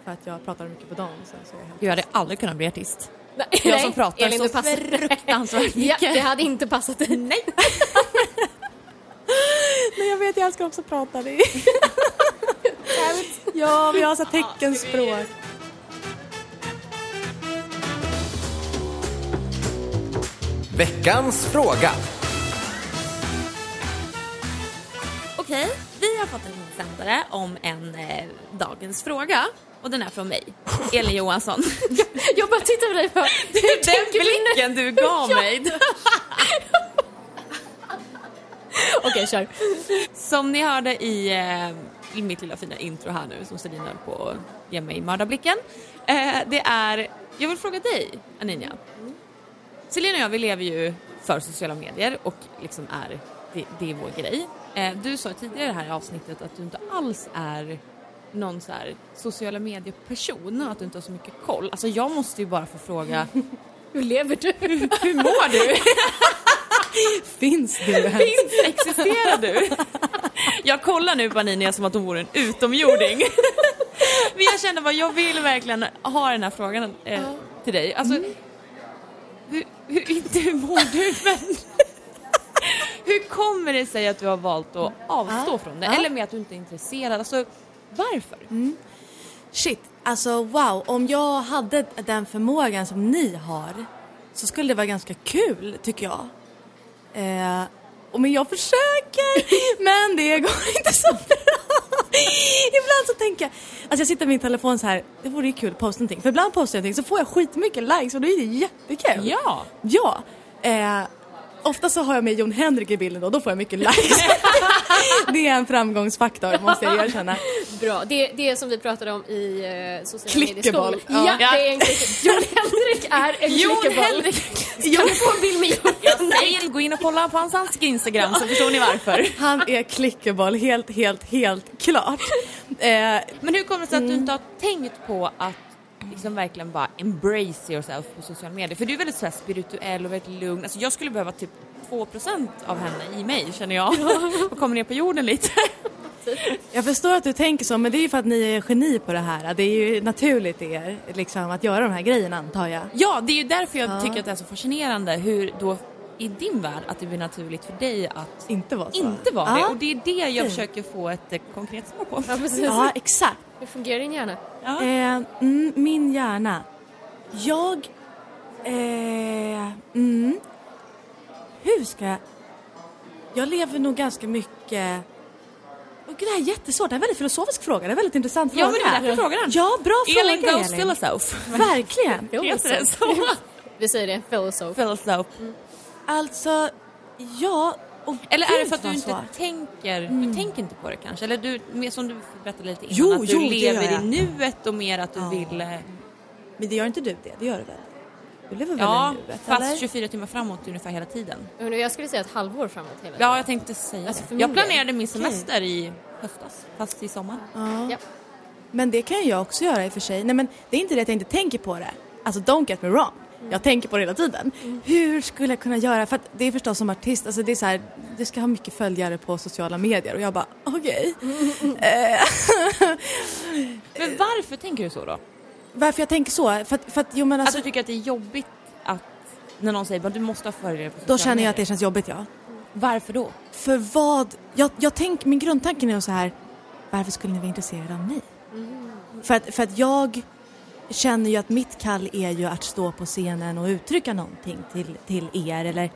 För att jag pratar mycket på dagen. Så, så jag helt... Du hade aldrig kunnat bli artist. Nej, Jag som pratar Elin, så passar. fruktansvärt Ja, mycket. det hade inte passat dig. Nej! Nej jag vet, jag älskar också att prata. Det ja, vi har så teckenspråk. Veckans fråga. Okej, vi har fått en insändare om en eh, dagens fråga. Och den är från mig, Elin Johansson. Jag bara tittar på dig och bara, Den blicken du gav mig. Okej, kör. Som ni hörde i, eh, i mitt lilla fina intro här nu som Selina höll på att ge mig mördarblicken. Eh, det är, jag vill fråga dig Anina. Selina och jag vi lever ju för sociala medier och liksom är, det, det är vår grej. Eh, du sa tidigare i det här avsnittet att du inte alls är någon så här sociala medier-person och att du inte har så mycket koll. Alltså jag måste ju bara få fråga, Hur lever du? hur mår du? Finns du ens? Finns, existerar du? Jag kollar nu på Anina som att hon vore en utomjording. Men jag känner bara, jag vill verkligen ha den här frågan eh, till dig. Alltså, hur, hur, inte hur mår du men hur kommer det sig att du har valt att avstå Ja. från det? Ja. Eller med att du inte är intresserad? Alltså, varför? Shit, alltså wow, om jag hade den förmågan som ni har så skulle det vara ganska kul tycker jag. Eh, och men jag försöker, men det går inte så bra. Ibland så tänker jag, alltså jag sitter med min telefon så här, det vore ju kul att posta någonting. För ibland postar jag någonting så får jag skitmycket likes och då är det jättekul. Ja! Ja. Eh, ofta så har jag med Jon Henrik i bilden och då får jag mycket likes. det är en framgångsfaktor måste jag erkänna. Bra, det, det är som vi pratade om i uh, sociala medier Ja. Ja, det är en Jon Henrik är en Jon. Henrik! Kan vi få en bild med Jon Henrik? Säg, gå in och kolla på hans Instagram så förstår ni varför. Han är clickable, helt, helt, helt klart. Eh, Men hur kommer det sig att du Mm. inte har tänkt på att liksom verkligen bara embrace yourself på sociala medier? För du är väldigt så spirituell och väldigt lugn. Alltså jag skulle behöva typ 2% av henne i mig känner jag. och komma ner på jorden lite. jag förstår att du tänker så, men det är ju för att ni är geni på det här. Det är ju naturligt er liksom, att göra de här grejerna antar jag. Ja, det är ju därför jag Ja. tycker att det är så fascinerande hur då i din värld att det blir naturligt för dig att Inte vara så. inte vara det. Ja. Och det är det jag försöker få ett eh, konkret svar på. Ja, precis. Ja, exakt. Hur fungerar din hjärna? Ja. Eh, mm, min hjärna. Jag... Eh, mm, hur ska jag... Jag lever nog ganska mycket... Oh, gud, det här är jättesvårt. Det är en väldigt filosofisk fråga. Det är en väldigt intressant Ja, fråga. men det är därför jag frågar den. Ja, bra Elin fråga Goes Philosoph. Verkligen. Heter det så? Vi säger det, filosof. Philosoph. Alltså, ja... Oh, Eller är det för att du inte svårt. tänker, du tänker inte på det kanske? Eller du, mer som du berättade lite innan, Jo, att du jo, lever i nuet och mer att du Ja. vill... eh, Men det gör inte du det? Det gör du väl? Du lever väl Ja, i nuet, fast eller? 24 timmar framåt ungefär hela tiden. Jag skulle säga ett halvår framåt hela Ja, jag tänkte säga Alltså, det. min Jag planerade min semester i höstas, fast i sommar. Ja. Ja. Men det kan jag också göra i och för sig. Nej men det är inte det att jag inte tänker på det. Alltså don't get me wrong. Jag tänker på det hela tiden. Hur skulle jag kunna göra? För att det är förstås som artist, alltså det är så här, du ska ha mycket följare på sociala medier och jag bara okej. Eh, Men varför tänker du så då? Varför jag tänker så? För att, för att jo men Att alltså, du tycker att det är jobbigt att när någon säger att du måste ha följare på då sociala känner jag att det medier. känns jobbigt ja. Varför då? För vad? Jag, jag tänk, min grundtanke är så här, varför skulle ni vara intresserade av mig? För, att, för att jag känner ju att mitt kall är ju att stå på scenen och uttrycka någonting till, till er. Eller,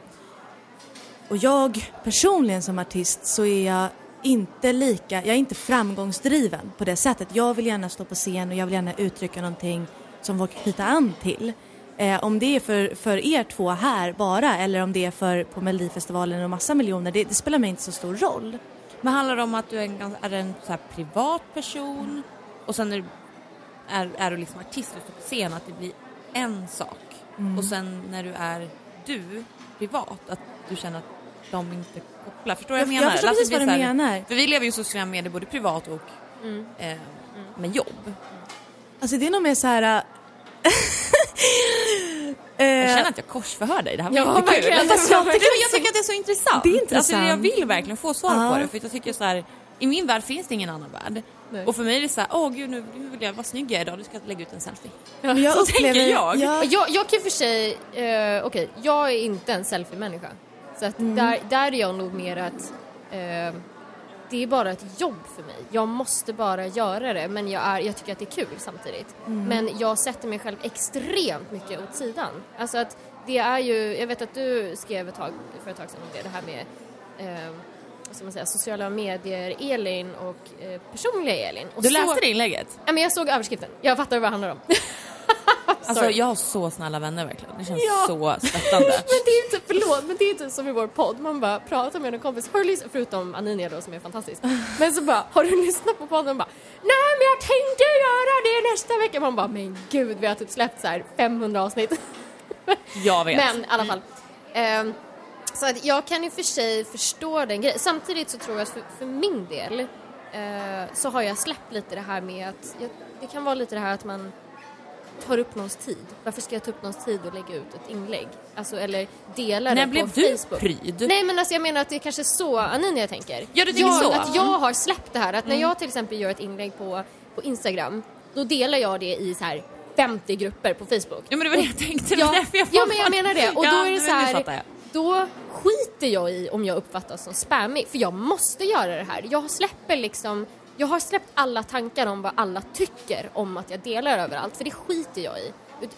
och jag personligen som artist så är jag inte lika, jag är inte framgångsdriven på det sättet. Jag vill gärna stå på scen och jag vill gärna uttrycka någonting som folk knyta an till. Eh, om det är för, för er två här bara eller om det är för på Melodifestivalen och massa miljoner, det, det spelar mig inte så stor roll. Men handlar det om att du är en, är en så här privat person och sen är, du- är, är du liksom artist och står på scen att det blir en sak och sen när du är du privat att du känner att de inte kopplar. Förstår du vad jag, Jag- menar? jag förstår precis vad du menar. För vi lever ju i sociala medier både privat och eh, med jobb. Alltså det är nog mer så här... äh, Jag eh, känner att jag korsförhör dig, det här var Ja, jättekul. Fast jag, tycker, jag tycker att det är så intressant. Det är intressant. Alltså, jag vill verkligen få svar Ja. på det för jag tycker så här, i min värld finns det ingen annan värld. Nej. Och för mig är det så här, åh gud nu, nu vill jag vara snygg idag, du ska lägga ut en selfie. men jag så upplever, tänker jag. Ja, Jag, jag kan för sig, eh, okej, jag är inte en selfie-människa. Så att Mm. där, där är jag nog mer att eh, det är bara ett jobb för mig. Jag måste bara göra det men jag, är, jag tycker att det är kul samtidigt. Mm. Men jag sätter mig själv extremt mycket åt sidan. Alltså att det är ju, jag vet att du skrev ett tag, för ett tag sedan om det, det här med eh, vad ska man säga, sociala medier Elin och eh, personliga Elin. Och Du så- läste det inlägget? Ja men jag såg överskriften, jag fattar vad det handlar om. Alltså jag har så snälla vänner verkligen, det känns Ja. så stöttande. Men det är inte, förlåt, men det är inte som i vår podd. Man bara pratar med en kompis, har du förutom Aninia då som är fantastisk. Men så bara, har du lyssnat på podden? Och bara, nej men jag tänkte göra det nästa vecka. Man bara, men gud vi har typ släppt så här 500 avsnitt. Jag vet. Men i alla fall. Ehm, så att jag kan ju för sig förstå den grejen. Samtidigt så tror jag att för, för min del eh, så har jag släppt lite det här med att jag, det kan vara lite det här att man tar upp någons tid. Varför ska jag ta upp någons tid och lägga ut ett inlägg? Alltså eller dela När det blev på du Facebook. pryd? Nej men alltså jag menar att det är kanske så Aninia tänker. Ja, du tänker jag, så. Att jag har släppt det här. Att när Mm. jag till exempel gör ett inlägg på, på Instagram då delar jag det i så här 50 grupper på Facebook. Ja men det var det jag tänkte, det Ja, därför jag ja men jag menar det. Och Ja, då är det så här, jag. Då skiter jag i om jag uppfattas som spammig för jag måste göra det här. Jag släpper liksom, jag har släppt alla tankar om vad alla tycker om att jag delar överallt för det skiter jag i.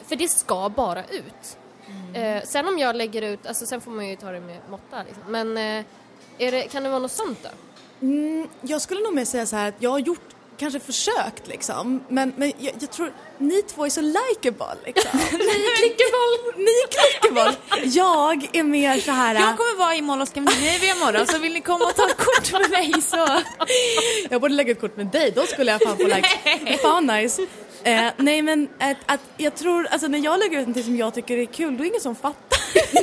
För det ska bara ut. Mm. Eh, sen om jag lägger ut, alltså sen får man ju ta det med måtta liksom. Men eh, är det, kan det vara något sånt då? Mm, jag skulle nog mer säga så här att jag har gjort kanske försökt liksom men, men jag, jag tror ni två är så likeable liksom. Ni klickeboll! ni är clickable. Jag är mer så här. Jag kommer vara i Mall of Scandinavia imorgon så vill ni komma och ta ett kort med mig så... Jag borde lägga ett kort med dig, då skulle jag fan få like. Fan nice. Eh, nej men att, att jag tror, alltså när jag lägger ut någonting som jag tycker är kul, då är det ingen som fattar.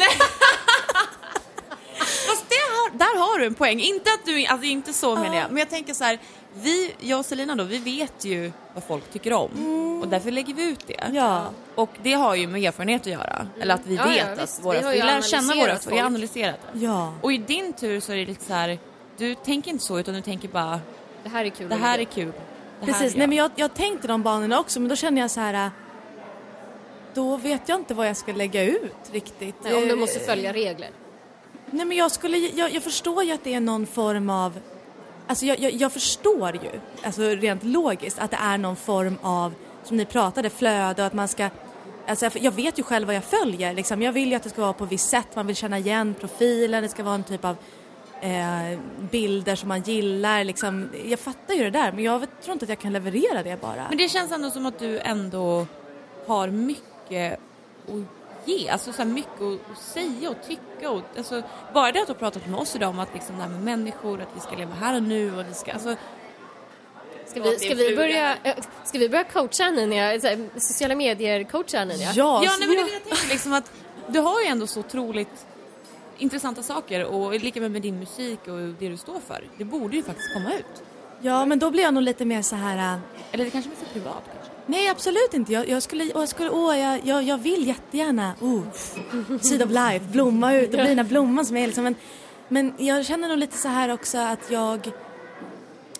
Fast det har, där har du en poäng. Inte att du, alltså inte så menar jag, men jag tänker så här, vi, jag och Selina då, vi vet ju vad folk tycker om och därför lägger vi ut det. Ja. Och det har ju med erfarenhet att göra, eller att vi Ja, ja, vet visst. att våra, Vi har vi, lär känna våra, analyserat vi har folk. analyserat det. Ja. Och i din tur så är det lite så här, du tänker inte så utan du tänker bara, Det här är kul. det här är kul. Det här Precis, nej men jag, jag tänkte de banorna också men då känner jag så här. äh, Då vet jag inte vad jag ska lägga ut riktigt. Nej, om du Eh, måste följa regler. Nej men jag skulle, jag, jag förstår ju att det är någon form av, alltså jag, jag, jag förstår ju, alltså rent logiskt att det är någon form av, som ni pratade, flöde och att man ska, alltså jag- vet ju själv vad jag följer liksom. Jag vill ju att det ska vara på ett visst sätt, man vill känna igen profilen, det ska vara en typ av eh, bilder som man gillar liksom. Jag fattar ju det där men jag vet, tror inte att jag kan leverera det bara. Men det känns ändå som att du ändå har mycket att ge, alltså så här mycket att säga och tycka och alltså, bara det att du har pratat med oss idag om att liksom det här med människor, att vi ska leva här och nu och det ska, alltså Ska vi, ska vi, börja, eh, ska vi börja coacha så här, sociala medier-coacha Aninia? Ja, Ja, så nej, men jag- tänker liksom att du har ju ändå så otroligt intressanta saker och lika med med din musik och det du står för. Det borde ju faktiskt komma ut. Ja, men då blir jag nog lite mer så här... äh, Eller det kanske är så privat kanske. Nej, absolut inte. Jag, jag skulle, jag, skulle åh, jag, jag, jag vill jättegärna, oh, seed of life, blomma ut och bli den här blomman som är liksom. Men, men jag känner nog lite så här också att jag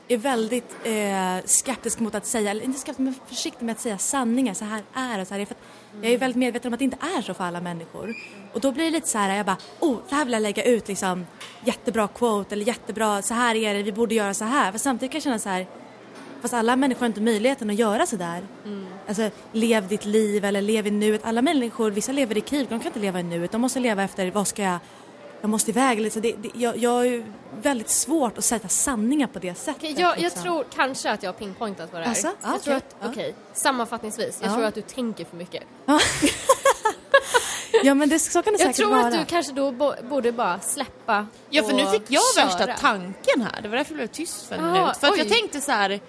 är väldigt eh, skeptisk mot att säga, eller inte skeptisk men försiktig med att säga sanningar, så här är det, så här är. För jag är väldigt medveten om att det inte är så för alla människor. Och då blir det lite så här, jag bara, oh, det här vill jag lägga ut liksom, jättebra quote eller jättebra, så här är det, vi borde göra så här. För samtidigt kan jag känna så här, Fast alla människor har inte möjligheten att göra sådär. Mm. Alltså, lev ditt liv eller lev i nuet. Alla människor, vissa lever i krig, de kan inte leva i nuet. De måste leva efter, vad ska jag, jag måste iväg. Liksom. Det, det, jag, jag har ju väldigt svårt att sätta sanningar på det sättet. Okej, jag, jag liksom. tror kanske att jag har pinpointat vad det är. Alltså? Jag Ja, tror att, okej, sammanfattningsvis, jag Ja. tror att du tänker för mycket. Ja men det, så kan det Jag säkert tror vara. att du kanske då bo, borde bara släppa Ja för nu fick jag köra. värsta tanken här, det var därför jag blev tyst för en Ah, minut. För att jag oj. tänkte så här.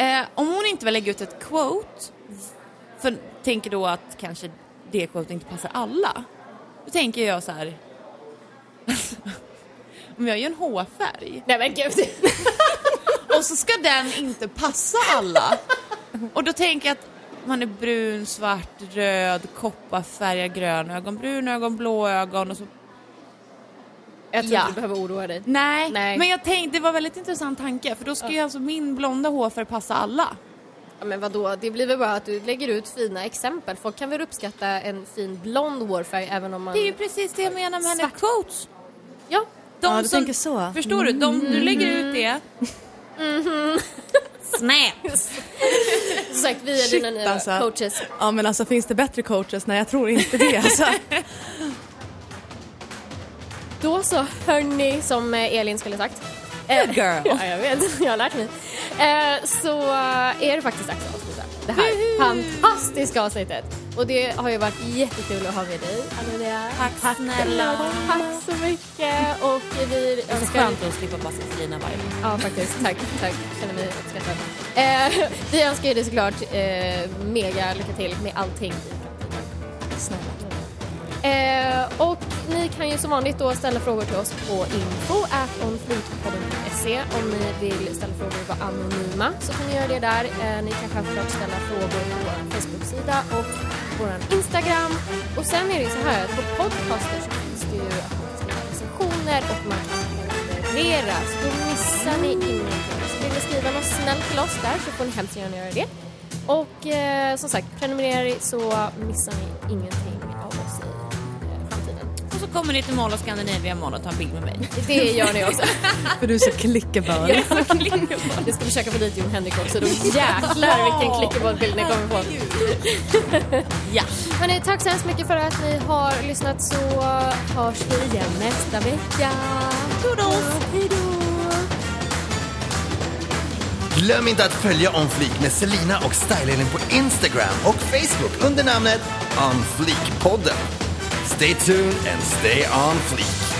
Eh, om hon inte vill lägga ut ett quote, för tänker då att kanske det quote inte passar alla. Då tänker jag så här. om jag gör en hårfärg Nej men gud. och så ska den inte passa alla. Och då tänker jag att man är brun, svart, röd, kopparfärgad, grön ögon, brun ögon, blå ögon och så Jag tror Ja. inte du behöver oroa dig. Nej, Nej. men jag tänkte, det var väldigt intressant tanke för då ska ju alltså min blonda hårfärg passa alla. Ja, men vadå, det blir väl bara att du lägger ut fina exempel. Folk kan väl uppskatta en fin blond hårfärg även om man... Det är ju precis det jag menar med hennes Svart. quotes. Ja, De Ja, du tänker så. Förstår du? De, du lägger ut det. Snap! som sagt vi är Shit, dina nya alltså. coaches. Ja men alltså finns det bättre coaches? Nej jag tror inte det alltså. Då så, hörni, som eh, Elin skulle sagt. Eh, Good girl. Ja, jag vet. Jag har lärt mig. Eh, så eh, är det faktiskt dags att avsluta det här fantastiska avsnittet. Och det har ju varit jättekul att ha med dig, Amelia. Tack snälla. Tack så mycket. Och vi Det är så skönt att slippa se Selina varje gång. Ja, faktiskt. Tack. Tack. Känner mig uppskattad. Eh, vi önskar ju dig såklart eh, mega lycka till med allting i framtiden. Eh, och ni kan ju som vanligt då ställa frågor till oss på info om ni vill ställa frågor och vara anonyma så kan ni göra det där. Eh, ni kan självklart ställa frågor på vår Facebook-sida och vår Instagram. Och sen är det ju så här att på podcaster så finns det ju att man kan skriva recensioner och man kan prenumerera så då missar ni ingenting. Så vill ni skriva något snällt till oss där så får ni hemskt gärna göra det. Och eh, som sagt, prenumererar så missar ni ingenting så kommer ni till Mall of Scandinavia imorgon och tar en bild med mig. Det gör ni också. För du är så clickable. Jag är så clickable. Vi ska försöka få dit Jon Henrik också. Då jäklar vilken clickable-bild ni kommer få. Ja. Hörrni, tack så hemskt mycket för att ni har lyssnat så hörs vi igen nästa vecka. Toodles! Hej då! Glöm inte att följa On Fleek med Selina och Stylelin på Instagram och Facebook under namnet On Fleek-podden. Stay tuned and stay on fleek.